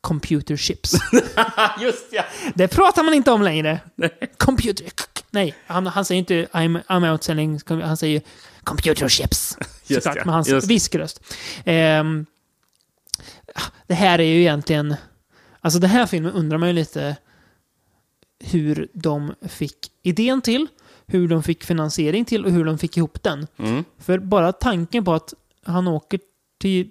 computer chips. Just ja! Det pratar man inte om längre. Computer... Nej, han, han säger inte I'm, I'm out selling... Han säger computer chips. Såklart, ja, med hans just. viskröst. Ehm, det här är ju egentligen... Alltså den här filmen undrar man ju lite hur de fick idén till, hur de fick finansiering till och hur de fick ihop den. Mm. För bara tanken på att han åker till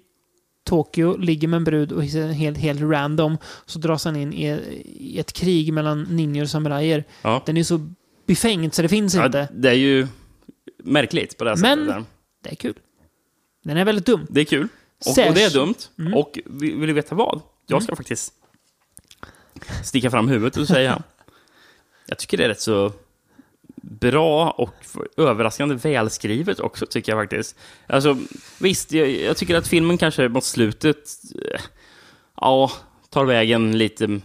Tokyo, ligger med en brud och är helt, helt random, så dras han in i, ett krig mellan ninjor och samurajer. Ja. Den är så befängd så det finns Ja, inte. det är ju märkligt på det här sättet. Men där. det är kul. Den är väldigt dum. Det är kul. Och, och det är dumt. Mm. Och vill vill du veta vad? Jag ska faktiskt sticka fram huvudet och säga jag tycker det är rätt så bra och överraskande välskrivet också, tycker jag faktiskt. Alltså, visst, jag, jag tycker att filmen kanske mot slutet, eh, ja, tar vägen lite...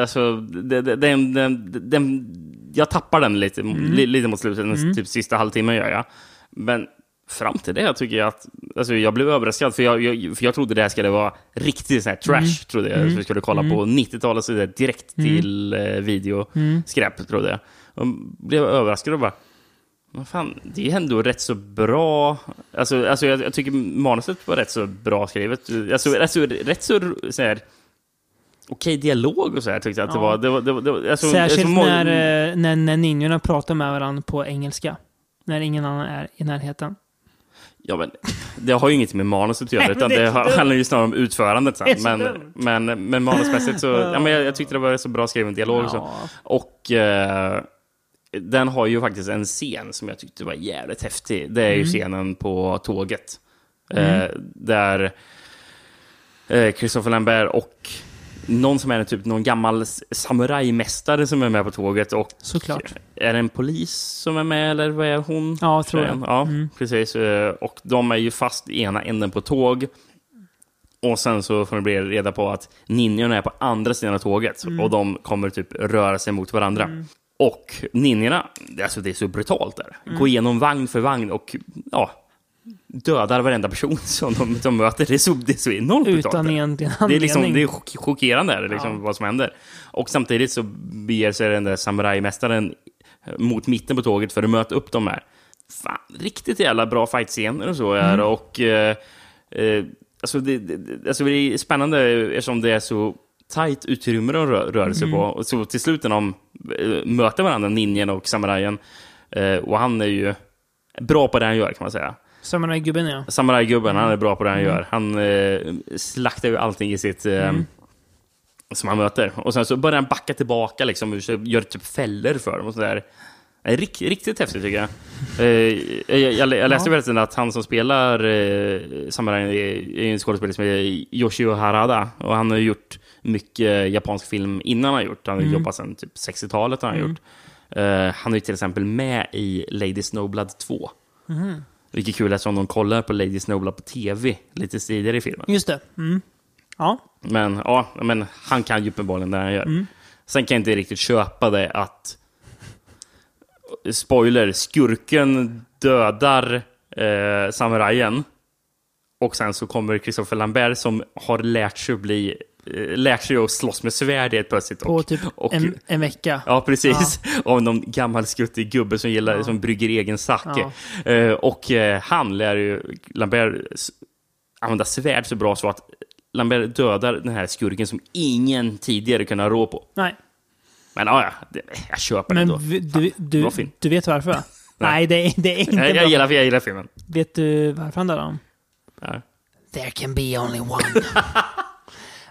Alltså, det- det- den, den, den, jag tappar den lite, Mm. li, lite mot slutet, den Mm. typ sista halvtimmen gör jag. Men fram till det tycker jag att, alltså jag blev överraskad, för jag, jag, för jag trodde det här skulle vara riktigt sån här trash, Mm. trodde jag. Mm. Så vi skulle kolla Mm. på 90-talet, så det direkt Mm. till eh, videoskräp, trodde jag. Och blev överraskad och bara, vad fan, det är ändå rätt så bra. Alltså, alltså jag, jag tycker manuset var rätt så bra skrivet. Alltså, alltså rätt så, så här, okej dialog och så här tyckte jag att Ja. det var. Det var, det var, det var alltså, Särskilt alltså, när, eh, när, när ninjorna pratar med varandra på engelska. När ingen annan är i närheten. Ja, men det har ju inget med manuset att göra, utan det det handlar ju snarare om utförandet sen. Men, men, men manusmässigt så, ja, men jag, jag tyckte det var så bra skriven dialog. och Så. Ja. Och eh, den har ju faktiskt en scen som jag tyckte var jävligt häftig. Det är ju Mm. scenen på tåget. Mm. Eh, där eh, Christopher Lambert och någon som är typ någon gammal samurajmästare som är med på tåget och Såklart. är det en polis som är med eller vad är hon? Ja, jag tror det. Ja, Mm. precis. Eh, Och de är ju fast i ena änden på tåg. Och sen så får de bli reda på att ninjorna är på andra sidan av tåget Mm. och de kommer typ röra sig mot varandra. Mm. Och ninjorna, alltså det är så brutalt där. Mm. Gå igenom vagn för vagn och ja, dödar varenda person som de, de möter. Det är så, det är så enormt. Utan egentligen Det är, liksom, det är chock- chockerande är det liksom, Ja. vad som händer. Och samtidigt så beger sig den där samurajmästaren mot mitten på tåget för att möta upp de här. Fan, riktigt jävla bra fightscener och så är Mm. och eh, eh, alltså det, det, alltså det är spännande eftersom det är så tajt utrymme de rör, rör sig Mm. på. Och så till slut när de eh, möter varandra, ninjen och samurajen, eh, och han är ju bra på det han gör kan man säga. Samurajgubben ja. Samurajgubben, han är bra på det han Mm. gör. Han eh, slaktar ju allting i sitt... Eh, Mm. Som han möter. Och sen så börjar han backa tillbaka, liksom, och gör typ fällor för dem och sådär. Eh, Rikt, riktigt häftigt tycker jag. Eh, jag, jag, jag läste Ja. förresten att han som spelar eh, samurajen är, är en skådespelare som heter Yoshio Harada. Och han har gjort mycket japansk film innan han har gjort. Han har Mm. jobbat sedan typ 60-talet. Har han, Mm. gjort. Eh, han är till exempel med i Lady Snowblood 2. Mhm. Vilket kul eftersom de kollar på Lady Snowblood på tv lite tidigare i filmen. Just det. Mm. Ja. Men ja, men han kan ju uppenbarligen det han gör. Mm. Sen kan jag inte riktigt köpa det att... Spoiler, skurken dödar eh, samurajen. Och sen så kommer Christopher Lambert som har lärt sig att bli... Eh, lärt sig att slåss med svärd helt plötsligt. På Och, typ och, en, en vecka. Ja, precis. Och någon gammal skuttig gubbe som, gillar, som brygger egen sake. Eh, och eh, han lär ju Lambert använda svärd så bra så att Lambert dödar den här skurken som ingen tidigare kunnat rå på. Nej. Men ja, ja, jag köper det Men ändå. vi- du, du, du vet varför? va? Nej, det det är inte jag, jag, gillar, jag gillar filmen. Vet du varför han dödade honom? Ja. There can be only one.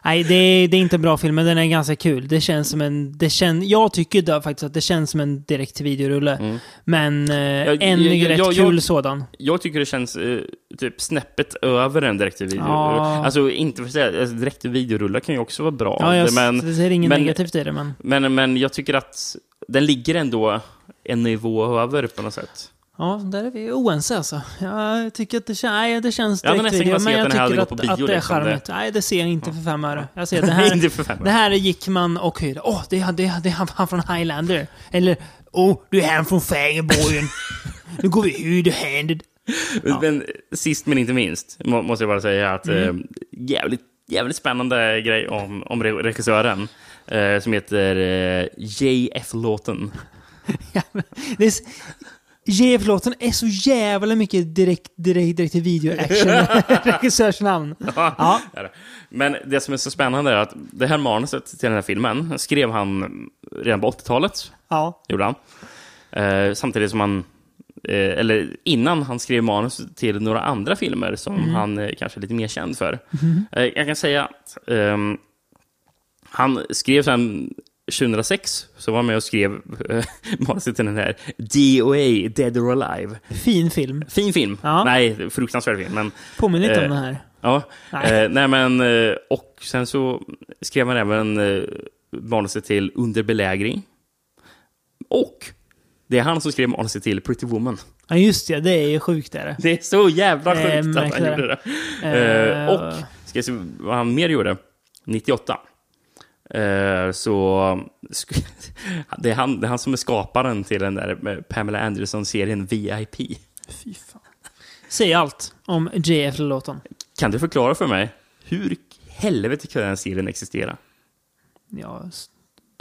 Nej, det är, det är inte en bra film, men den är ganska kul. Det känns som en... Det kän, jag tycker då faktiskt att det känns som en direkt-till-videorulle. Men eh, Jag- en jag- rätt jag- kul sådan. Jag tycker det känns eh, typ snäppet över en direkt-till-video. Ja. Alltså, inte för att säga, alltså, direkt-till-videorullar kan ju också vara bra. Ja, jag men, det ser inget men, negativt i det, men... Men, men jag tycker att den ligger ändå en nivå över på något sätt. Ja, där är vi oense alltså. Jag tycker att det, kän- nej, det känns Jag nästan direkt-video, kunnat se men jag här tycker att, bio, att det är liksom. charmigt. Det- Nej, det ser jag inte för fem öre. Jag ser det här, Inte för fem det här gick man och hyrde. Åh, det, är- det, är- det är han, från Highlander. Eller, åh, du är han från Fägerborgen. nu går vi hyrde-handed. Men sist men inte minst, må, måste jag bara säga att Mm. eh, jävligt, jävligt spännande grej om, om re- regissören. Eh, som heter eh, J.F. Lawton. Det är, JF-låten är så jävla mycket direkt, direkt, direkt till video-action. Regissörsnamn. Ja. det. Men det som är så spännande är att det här manuset till den här filmen skrev han redan på 80-talet. Ja. Gjorde han. Eh, samtidigt som han, eh, eller innan han skrev manus till några andra filmer som Mhm. han eh, kanske är lite mer känd för. Mhm. Eh, jag kan säga att ehm, han skrev sen 2006, så var han med och skrev eh, manuset till den här DOA, Dead or Alive. Fin film. Fin film. Nej, fruktansvärd film. Men, Påminner lite om eh, den här. Ja. Nej. Eh, nej, men, eh, och sen så skrev han även eh, manuset till Under belägring. Och det är han som skrev manuset till Pretty Woman. Ja, just det. Det är ju sjukt. Är det. Det är så jävla sjukt att han gjorde det. Eh, och, ska jag se vad han mer gjorde? 98. Eh, så det är, han, det är han som är skaparen till den där med Pamela Anderson-serien VIP. Fy fan. Säg allt om JF-låten. Kan du förklara för mig hur helvete kan den serien existera? Ja,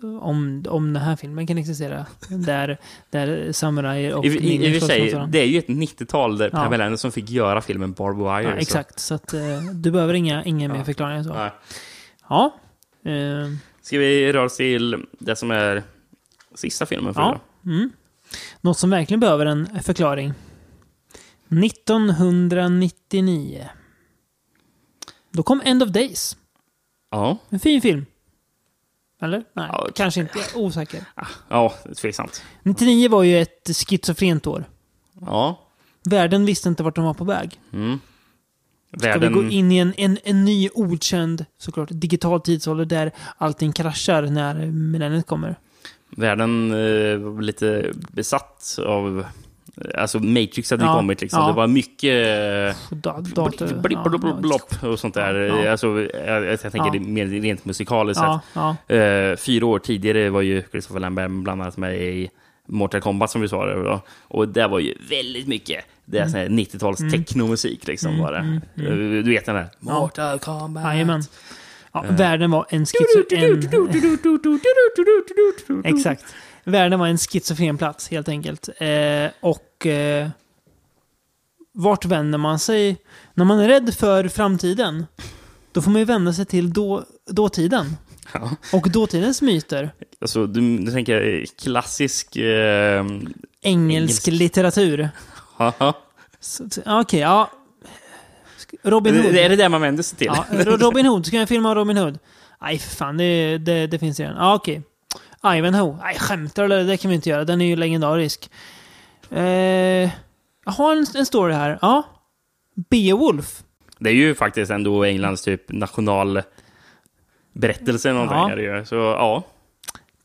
om, om den här filmen kan existera. Där, där samurajer och I, i, I och för sig, det är ju ett 90-tal där Ja. Pamela Anderson fick göra filmen Barbed Wire. Ja, så- exakt. Så att, eh, du behöver inga, inga mer förklaringar så. Nej. Ja. Eh, Ska vi röra oss till det som är sista filmen för ja. Mm. Något som verkligen behöver en förklaring. 1999. Då kom End of Days. Ja. En fin film. Eller? Nej, kanske inte. Osäker. Ja, tveksamt. 99 var ju ett schizofrent år. Ja. Världen visste inte vart de var på väg. Mm. Ska Världen... vi gå in i en, en, en ny okänd, såklart, digital tidsålder där allting kraschar när millenniet kommer? Världen eh, var lite besatt av... Alltså Matrix hade Ja, kommit liksom. ja. Det var mycket... Da, dator, blipp, blipp, ja, blipp, blopp och sånt där. Ja. Alltså, jag, jag tänker Ja. mer rent musikaliskt Ja, sett. Eh, fyra år tidigare var ju Christopher Lambert bland annat med i Mortal Kombat som vi sa. Det, då. Och det var ju väldigt mycket det är här 90-tals Mm. technomusik liksom. Mm, var det. mm, mm. Eh, Du vet den där? Mortal Kombat. Jajamän. Ja, Eh. Världen var en schizofren... Exakt. Världen var en schizofren plats, helt enkelt. Eh, och... Eh, vart vänder man sig? När man är rädd för framtiden, då får man ju vända sig till då, dåtiden. Ja. Och dåtidens myter. Alltså, du, du tänker klassisk... Eh, Engelsk, litteratur. Så- så- Okej, ja. Robin Hood. Det är det där man vänder sig till. Ja, Robin Hood. Ska jag filma Robin Hood? Nej, för fan. Det, det, det finns redan. Ja, okej. Ivanhoe. Nej, skämtar eller? Det kan vi inte göra. Den är ju legendarisk. Eh, jag har en, en story här. Ja. Beowulf. Det är ju faktiskt ändå Englands typ nationalberättelse någonting. Ja. Är det ju. Så ja,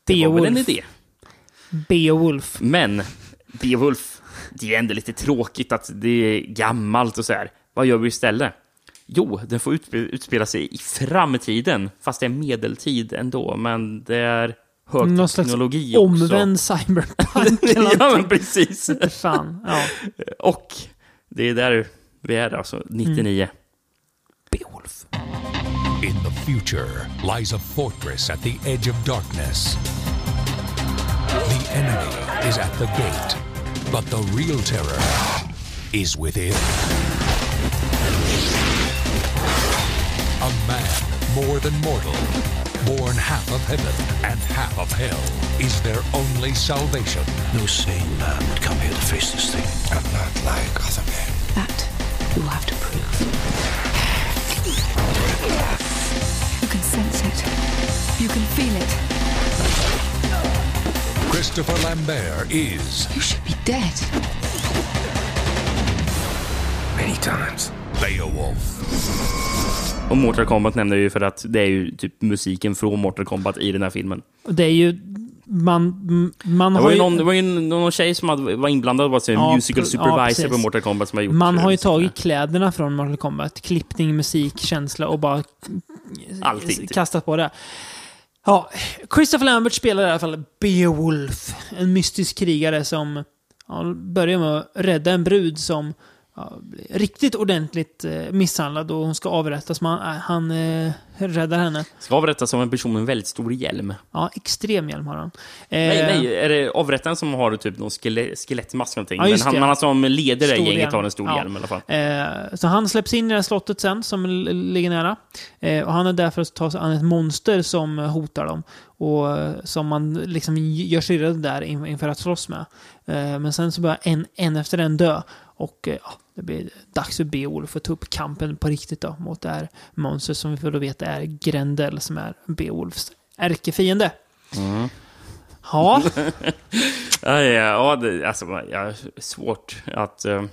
det var väl en Beowulf. idé. Beowulf. Men Beowulf, det är ändå lite tråkigt att det är gammalt och så här. Vad gör vi istället? Jo, den får utspela, sig i framtiden, fast det är medeltid ändå. Men det är Någon slags högteknologi också. omvänd cyberpunk. eller ja, men precis. Fan, ja. Och det är där vi är alltså, 99. Beowulf. In the future lies a fortress at the edge of darkness. The enemy is at the gate, but the real terror is within. A man more than mortal, born half of heaven and half of hell, is their only salvation. No sane man would come here to face this thing. I'm not like other men. That you'll have to prove. Can sense it. You can feel it. Christopher Lambert is You should be dead. Many times. Beowulf. Och Mortal Kombat nämnde jag ju för att det är ju typ musiken från Mortal Kombat i den här filmen. Det är ju... Man, man Det var ju någon, det var ju någon tjej som hade, var inblandad, var en Ja, musical ja, supervisor precis. på Mortal Kombat som har gjort Man har ju eh, tagit kläderna från Mortal Kombat. Klippning, musik, känsla och bara Allting, typ. kastat på det. Ja, Christopher Lambert spelar i alla fall Beowulf. En mystisk krigare som ja, börjar med att rädda en brud som ja, riktigt ordentligt eh, misshandlad och hon ska avrättas. Men han, han eh, räddar henne. Ska avrättas som en person med en väldigt stor hjälm. Ja, extrem hjälm har han. Nej, Eh, nej, är det avrättaren som har typ någon skele skelettmask någonting? Ja, Men han, han som leder det gänget hjälm. har en stor Ja. hjälm i alla fall. Eh, så han släpps in i det här slottet sen, som ligger nära. Eh, och han är där för att ta sig an ett monster som eh, hotar dem. Och eh, som man liksom gör sig rädd där in, inför att slåss med. Eh, men sen så börjar en, en efter en dö. Och eh, ja, det blir dags för Beowulf att ta upp kampen på riktigt då, mot det här monstret som vi får då veta är Grendel, som är Beowulfs ärkefiende. Mm. Ja. ja, ja, ja det, alltså, jag har svårt att eh,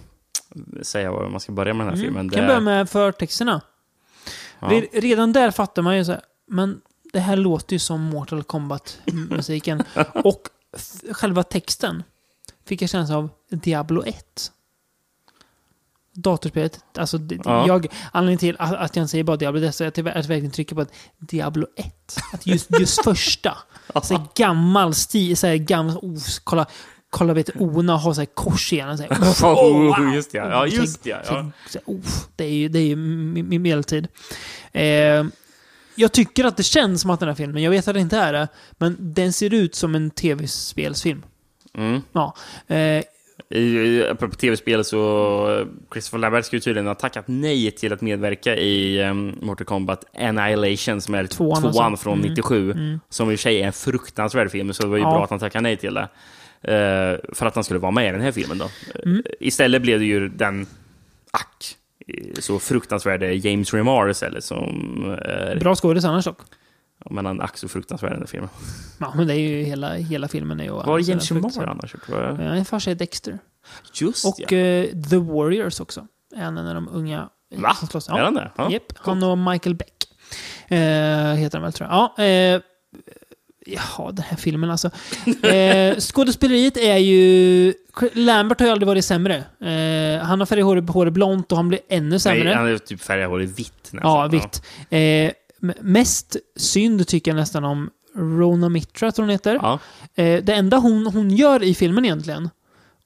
säga var man ska börja med den här Mm. filmen. kan Det- börja med förtexterna. Ja. Re- Redan där fattar man ju så här, men det här låter ju som Mortal Kombat-musiken. och själva texten fick jag känsla av Diablo 1. Datorspelet, alltså Ja. jag, anledningen till att, att jag inte säger bara Diablo 1, så är att jag verkligen trycker på att Diablo 1. Att just, just första. Så här gammal stil, så här gammal, oh, kolla, kolla vet Ona har så här kors igen. Så här, Oh, just det, ja. Ja, just det, ja. Så, så, oh, det är ju, det är ju mi- mi- medeltid. Eh, jag tycker att det känns som att den här filmen, jag vet att det inte är det, men den ser ut som en tv-spelsfilm. Mm. Ja. Eh, I, apropå tv-spel så Christopher Lambert ska ju tydligen ha tackat nej till att medverka i um, Mortal Kombat Annihilation som är Tvåan tvåan, alltså. från Mm. 97. Mm. Som i och för sig är en fruktansvärd film, så det var ju Ja. bra att han tackade nej till det. Eh, för att han skulle vara med i den här filmen då. Mm. Eh, Istället blev det ju den, ack, eh, så fruktansvärde James Remar istället som är... bra skådis annars dock. Ja, men han ack så fruktansvärd den filmen. Ja, men det är ju hela, hela filmen är ju... Var är James fruktansvärd. annars? Tror jag? Ja, en farsa är Dexter. Just Och ja. eh, The Warriors också. En av de unga Va? som slåss. Är han det? Ja, Japp, han och Michael Beck. Eh, heter han väl tror jag. Ja, eh, ja, den här filmen alltså. Eh, skådespeleriet är ju... Lambert har ju aldrig varit sämre. Eh, han har färgat håret, håret blont och han blir ännu sämre. Nej, han är typ färgat håret vitt nästan. Ja, vitt. Eh, mest synd tycker jag nästan om Rona Mitra, tror hon heter. Ja. Eh, det enda hon, hon gör i filmen egentligen,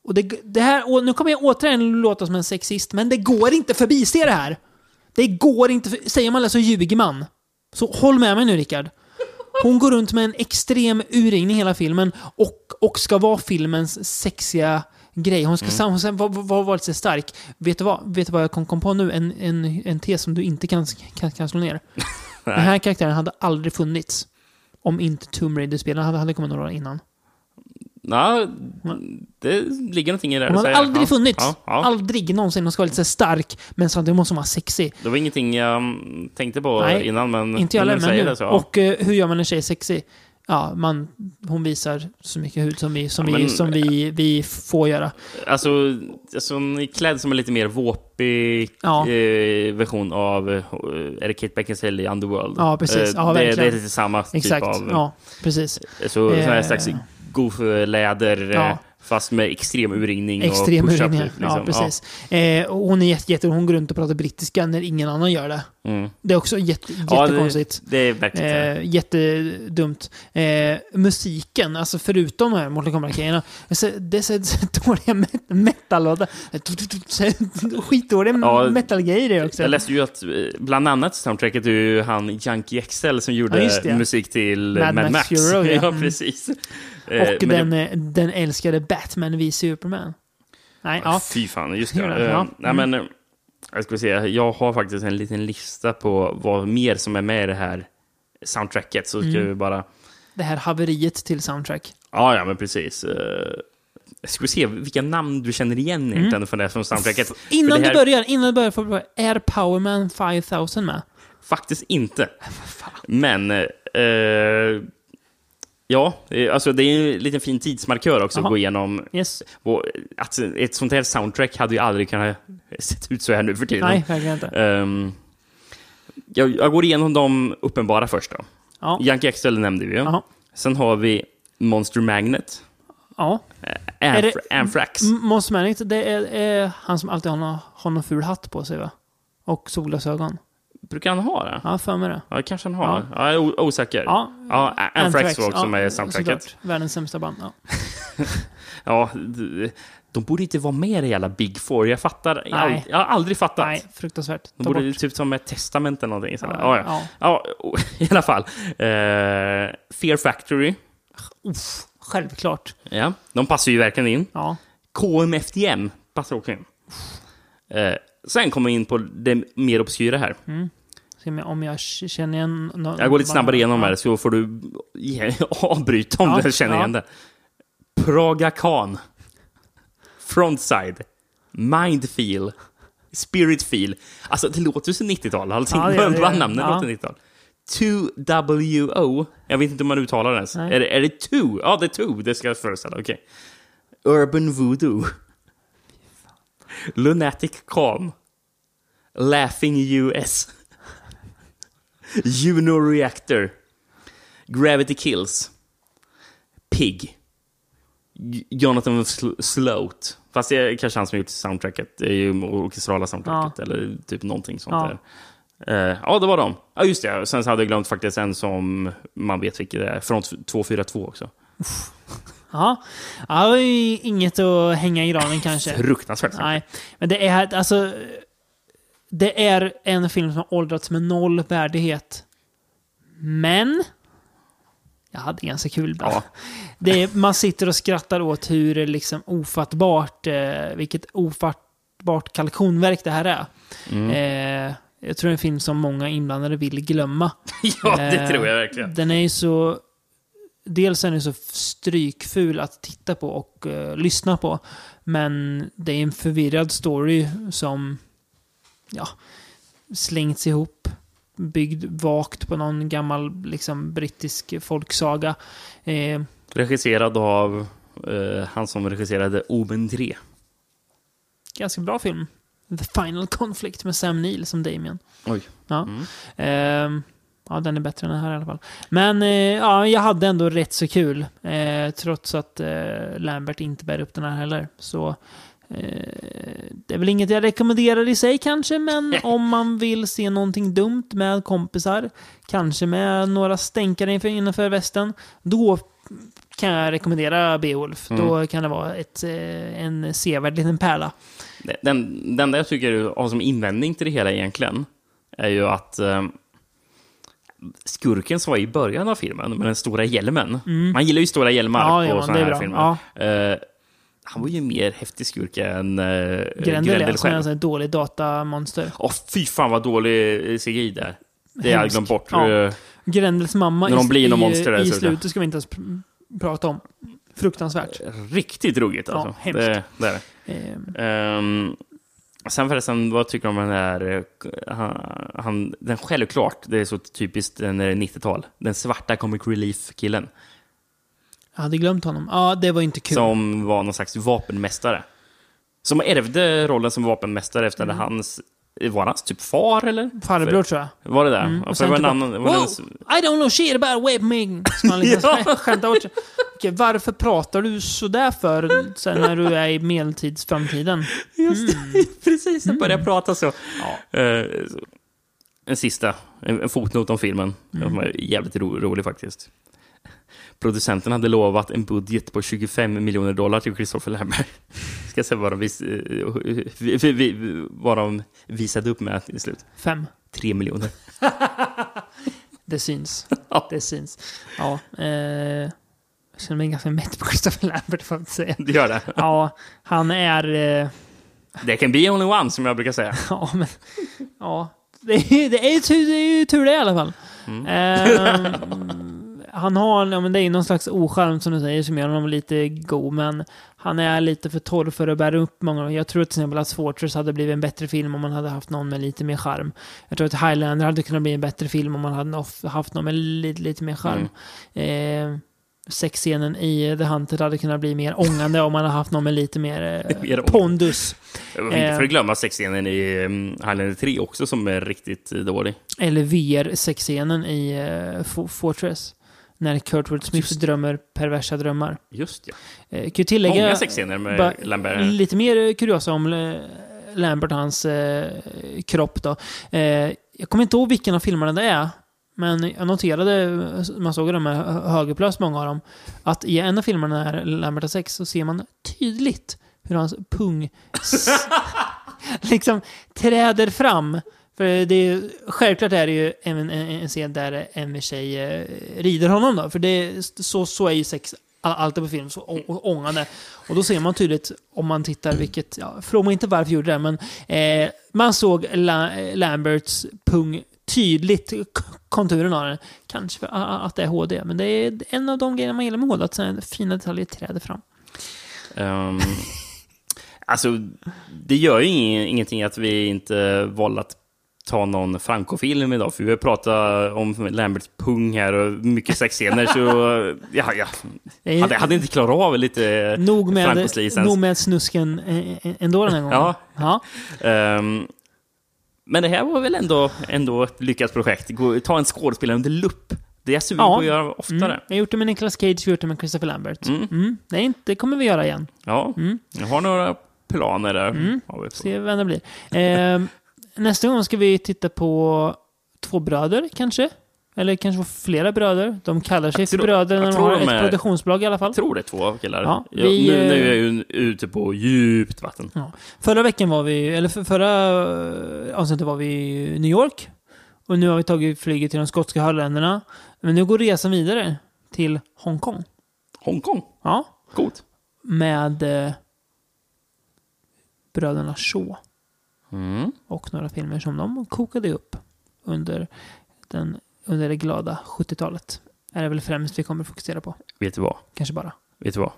och det, det här, nu kommer jag återigen låta som en sexist, men det går inte förbi se det här. Det går inte, för, säger man det så ljuger man. Så håll med mig nu Rickard. Hon går runt med en extrem urringning i hela filmen och, och ska vara filmens sexiga grej. Hon ska Mm. sen vara var, var lite stark. Vet du vad, vet du vad jag kom, kom på nu? En, en, en tes som du inte kan, kan, kan slå ner. Den här karaktären hade aldrig funnits om inte Tomb Raider-spelaren hade, hade kommit några år innan. Ja, det ligger någonting i det Hon du hade säger. aldrig ja. funnits. Ja, ja. Aldrig någonsin. Hon ska vara lite så stark, men samtidigt måste hon vara sexig. Det var ingenting jag tänkte på Nej, innan, men Inte jag heller, men nu. det så. Och eh, hur gör man en tjej sexig? Ja, man, hon visar så mycket hud som vi, som Ja, vi, men- som vi, vi får göra. Alltså, alltså hon är klädd som en lite mer våpig Ja. eh, version av, eh, är det Kate Beckinsale i Underworld? Ja, precis. Ja, det, det är lite samma Exakt. typ av... Ja, precis. Så, sån här Eh, slags goof-läder, eh, Ja. fast med extrem urringning Extrem och push-up. urringning. Liksom. Ja, precis. Eh, hon är jätte, jätte, hon går runt och pratar brittiska när ingen annan gör det. Ja. Mm. Det är också jätte, Ja, jättekonstigt. det, det är verkligen. Eh, jättedumt. Eh, musiken, alltså förutom de här Mortal Kombat-grejerna, så- det är så, dåliga met- metal-låtar. Skitdåliga Ja, metal-grejer det också. Jag läste ju att eh, bland annat soundtracket är ju han Junkie XL som Ja, gjorde det. musik till Mad Mad, Max Road, ja. ja, Mm. precis. Eh, Och den, det, eh, den älskade Batman v Superman. Nej, ja. Fy fan, just det. Ja, ja. Nej, Mm. men, eh, jag ska se, jag har faktiskt en liten lista på vad mer som är med i det här soundtracket. Så ska Mm. vi bara... Det här haveriet till soundtrack. Ja, ja, men precis. Eh, Jag ska se vilka namn du känner igen egentligen från det från soundtracket. Innan här, du börjar, innan du börjar, får du. Är Powerman 5000 med? Faktiskt inte. Men... Eh, ja, eh, alltså det är en liten fin tidsmarkör också Jaha. att gå igenom. Yes. Att ett sånt här soundtrack hade ju aldrig kunnat se ut så här nu för tiden. Nej, verkligen inte. Ehm, jag, jag går igenom de uppenbara först då. Ja. Yankee XL nämnde vi ju. Sen har vi Monster Magnet. Ja. Anf- Är det- Anthrax. M- Måste man inte, det är, är han som alltid har någon, har någon ful hatt på sig va? Och solglasögon. Brukar han ha det? Ja, för mig det. Ja, kanske han har. Ja. jag är osäker. Ja. ja Anthrax var också ja, med i soundtracket. såklart. Världens sämsta band. Ja. Ja, de borde inte vara med i det jävla Big Four. Jag fattar. Jag, Nej. jag har aldrig fattat. Nej, fruktansvärt. De Ta borde bort. typ som ett testament eller någonting. Ja, Ja, ja, ja. ja. i alla fall. Eh, Fear Factory. Uff, självklart. Ja, de passar ju verkligen in. Ja. KMFDM passar också in. Eh, sen kommer vi in på det mer obskyra här. Mm. Om jag- känner igen... Någon, Jag går lite snabbare igenom ja. här så får du avbryta om Ja, du känner ja. igen det. Praga Khan. Frontside. Mindfeel. Spiritfeel. Alltså det låter ju som 90-tal. Allting. Ja, det. Bara namnen Ja. låter 90-tal. 2WO. Jag vet inte om man uttalar det ens. Är det, är det 2? Ja, det är 2. Det ska jag föreställa. Okej. Urban Voodoo. Lunatic Khan. Laughing US. Juno Reactor. Gravity Kills. Pig. Jonathan Sl- Sloat. Fast det är kanske han som har gjort soundtracket. Det är ju orkestrala soundtracket. Eller typ någonting sånt Ja. där. Eh, ja, det var de. Ja, just det. Sen så hade jag glömt faktiskt en som man vet vilket det är. Front 242 också. Ja. ja, det var ju inget att hänga i granen kanske. Fruktansvärt. Nej, men det är alltså... Det är en film som har åldrats med noll värdighet. Men... Jag hade ganska kul ibland. Ja. Det är, man sitter och skrattar åt hur liksom ofattbart, eh, vilket ofattbart kalkonverk det här är. Mm. Eh, jag tror det är en film som många inblandade vill glömma. Ja, det Eh, tror jag verkligen. Den är ju så... Dels är den så strykful att titta på och eh, lyssna på. Men det är en förvirrad story som ja, slängts ihop. Byggd vagt på någon gammal liksom, brittisk folksaga. Eh, Regisserad av eh, han som regisserade Omen 3. ganska bra film. The Final Conflict med Sam Neill som Damien. Oj. Ja. Mm. Ehm, ja, den är bättre än den här i alla fall. Men eh, ja, jag hade ändå rätt så kul. Eh, trots att eh, Lambert inte bär upp den här heller. Så eh, det är väl inget jag rekommenderar i sig kanske, men om man vill se någonting dumt med kompisar, kanske med några stänkare innanför västen, då kan jag rekommendera Beowulf. Mm. Då kan det vara ett, eh, en sevärd liten pärla. Den, den enda jag tycker har som invändning till det hela egentligen är ju att eh, skurken som var i början av filmen med den stora hjälmen. Mm. Man gillar ju stora hjälmar Ja, på ja, sådana här bra. filmer. Eh, han var ju mer häftig skurk än uh, Grendel Grendel, är som är en själv. sån här dålig datamonster. Åh, fy fan vad dålig eh, CGI där. Det har jag glömt bort. Ja. Eh, Grendels mamma När de i, blir i, monster i så- slutet ska vi inte ens pr- prata om. Fruktansvärt. Riktigt ruggigt Ja, alltså. hemskt. det, det är. Ehm, Ehm, sen förresten, vad tycker du om den där... eh, Han, han, den självklart, det är så typiskt när det är 90-tal. Den svarta comic relief-killen. Jag hade glömt honom. Ja, det var inte kul. Som var någon slags vapenmästare. Som ärvde rollen som vapenmästare efter Mm. hans... Var hans typ far eller? Farbror tror jag. Var det det? Mm. Ja, Och sen var typ det var "Wow, en- I don't know shit about weapmaking. Ska man liksom Ja. skämta bort. Okej, varför pratar du sådär för sen när du är i medeltidsframtiden? Just Mm. det, precis. Jag började prata så. Eh, så. En sista, en, en fotnot om filmen. Mm. Den var jävligt ro, rolig faktiskt. Producenten hade lovat en budget på 25 miljoner dollar till Christopher Lambert. Ska säga vad de, vis, eh, vi- vad de visade upp med till slut. Fem. Tre miljoner. Det syns. Det syns. Ja. Eh, jag känner mig ganska mätt på Christopher Lambert får jag säga. Det gör det. Ja, han är... Eh, Det can be only one, som jag brukar säga. ja, men... Ja. Det är, det är, tur, det är ju tur det i alla fall. Mm. Ehm, han har, ja, men det är någon slags oskärm som du säger som gör honom lite god, men han är lite för torr för att bära upp många. Jag tror till exempel att Fortress hade blivit en bättre film om man hade haft någon med lite mer charm. Jag tror att Highlander hade kunnat bli en bättre film om man hade haft någon med lite, lite mer charm. Mm. Eh, sexscenen i The Hunted hade kunnat bli mer ångande om man hade haft någon med lite mer, eh, Mer pondus. Inte för att glömma sexscenen i um, Highlander 3 också, som är riktigt eh, dålig. Eller VR-sexscenen i Fortress. När Kurtwood Smith drömmer perversa drömmar. Just ja. Eh, kan ju tillägga... Många sexscener med bara Lambert. Lite mer kuriosa om Lambert och hans eh, kropp då. Eh, jag kommer inte ihåg vilken av filmerna det är. Men jag noterade, man såg de här högerplös, många av dem, att i en av filmerna när Lambert har sex så ser man tydligt hur hans pung liksom träder fram. För det är, självklart är det ju en, en, en scen där en tjej eh, rider honom då. För det, är- så, så är ju sex alltid på film, så å- ångande. Och då ser man tydligt, om man tittar, vilket, ja, fråga mig inte varför jag gjorde det, men eh, man såg La, eh, Lamberts pung tydligt, konturen av den. Kanske för att det är HD, men det är en av de grejerna man gillar med HD, att sådana fina detaljer träder fram. Um, alltså, det gör ju ingenting att vi inte vållat ta någon Franco-film idag, för vi har pratat om Lamberts pung här och mycket sexscener, så ja, ja. Är- Hade, hade inte klarat av lite Nog med, nog med snusken eh, eh, ändå den här gången. Ja. ja. Ehm, men det här var väl ändå, ändå ett lyckat projekt. Gå, ta en skådespelare under lupp. Det är jag sugen på att göra oftare. Mm. Jag har gjort det med Nicolas Cage, vi har gjort det med Christopher Lambert. Mm. Mm. Inte, det kommer vi göra igen. Ja, Mm. jag har några planer där. Mm. Har vi. Se vem det blir. Eh, nästa gång ska vi titta på två bröder, kanske. Eller kanske flera bröder. De kallar sig för tror- bröder när jag de har de ett är- produktionsbolag i alla fall. Jag tror det är två killar. Ja, Jag- vi, nu, nu är jag ju ute på djupt vatten. Ja. Förra veckan var vi, eller för, förra eh, avsnittet var vi i New York. Och nu har vi tagit flyget till de skotska högländerna. Men nu går resan vidare till Hongkong. Hongkong? Ja. Coolt. Med eh, bröderna Shaw. Mm. Och några filmer som de kokade upp under, den, under det glada 70-talet. Är det väl främst vi kommer fokusera på. Vet du vad? Kanske bara. Vet du vad?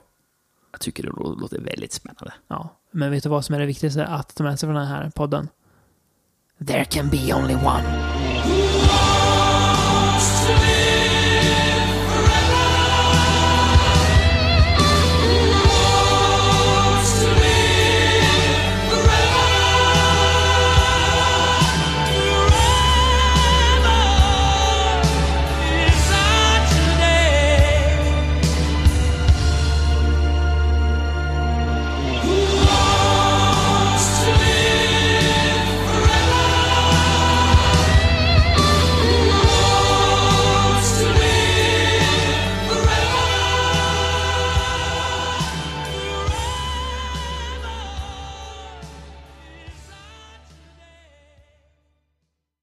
Jag tycker det lå- låter väldigt spännande. Ja. Men vet du vad som är det viktigaste att ta med sig från den här podden? There can be only one.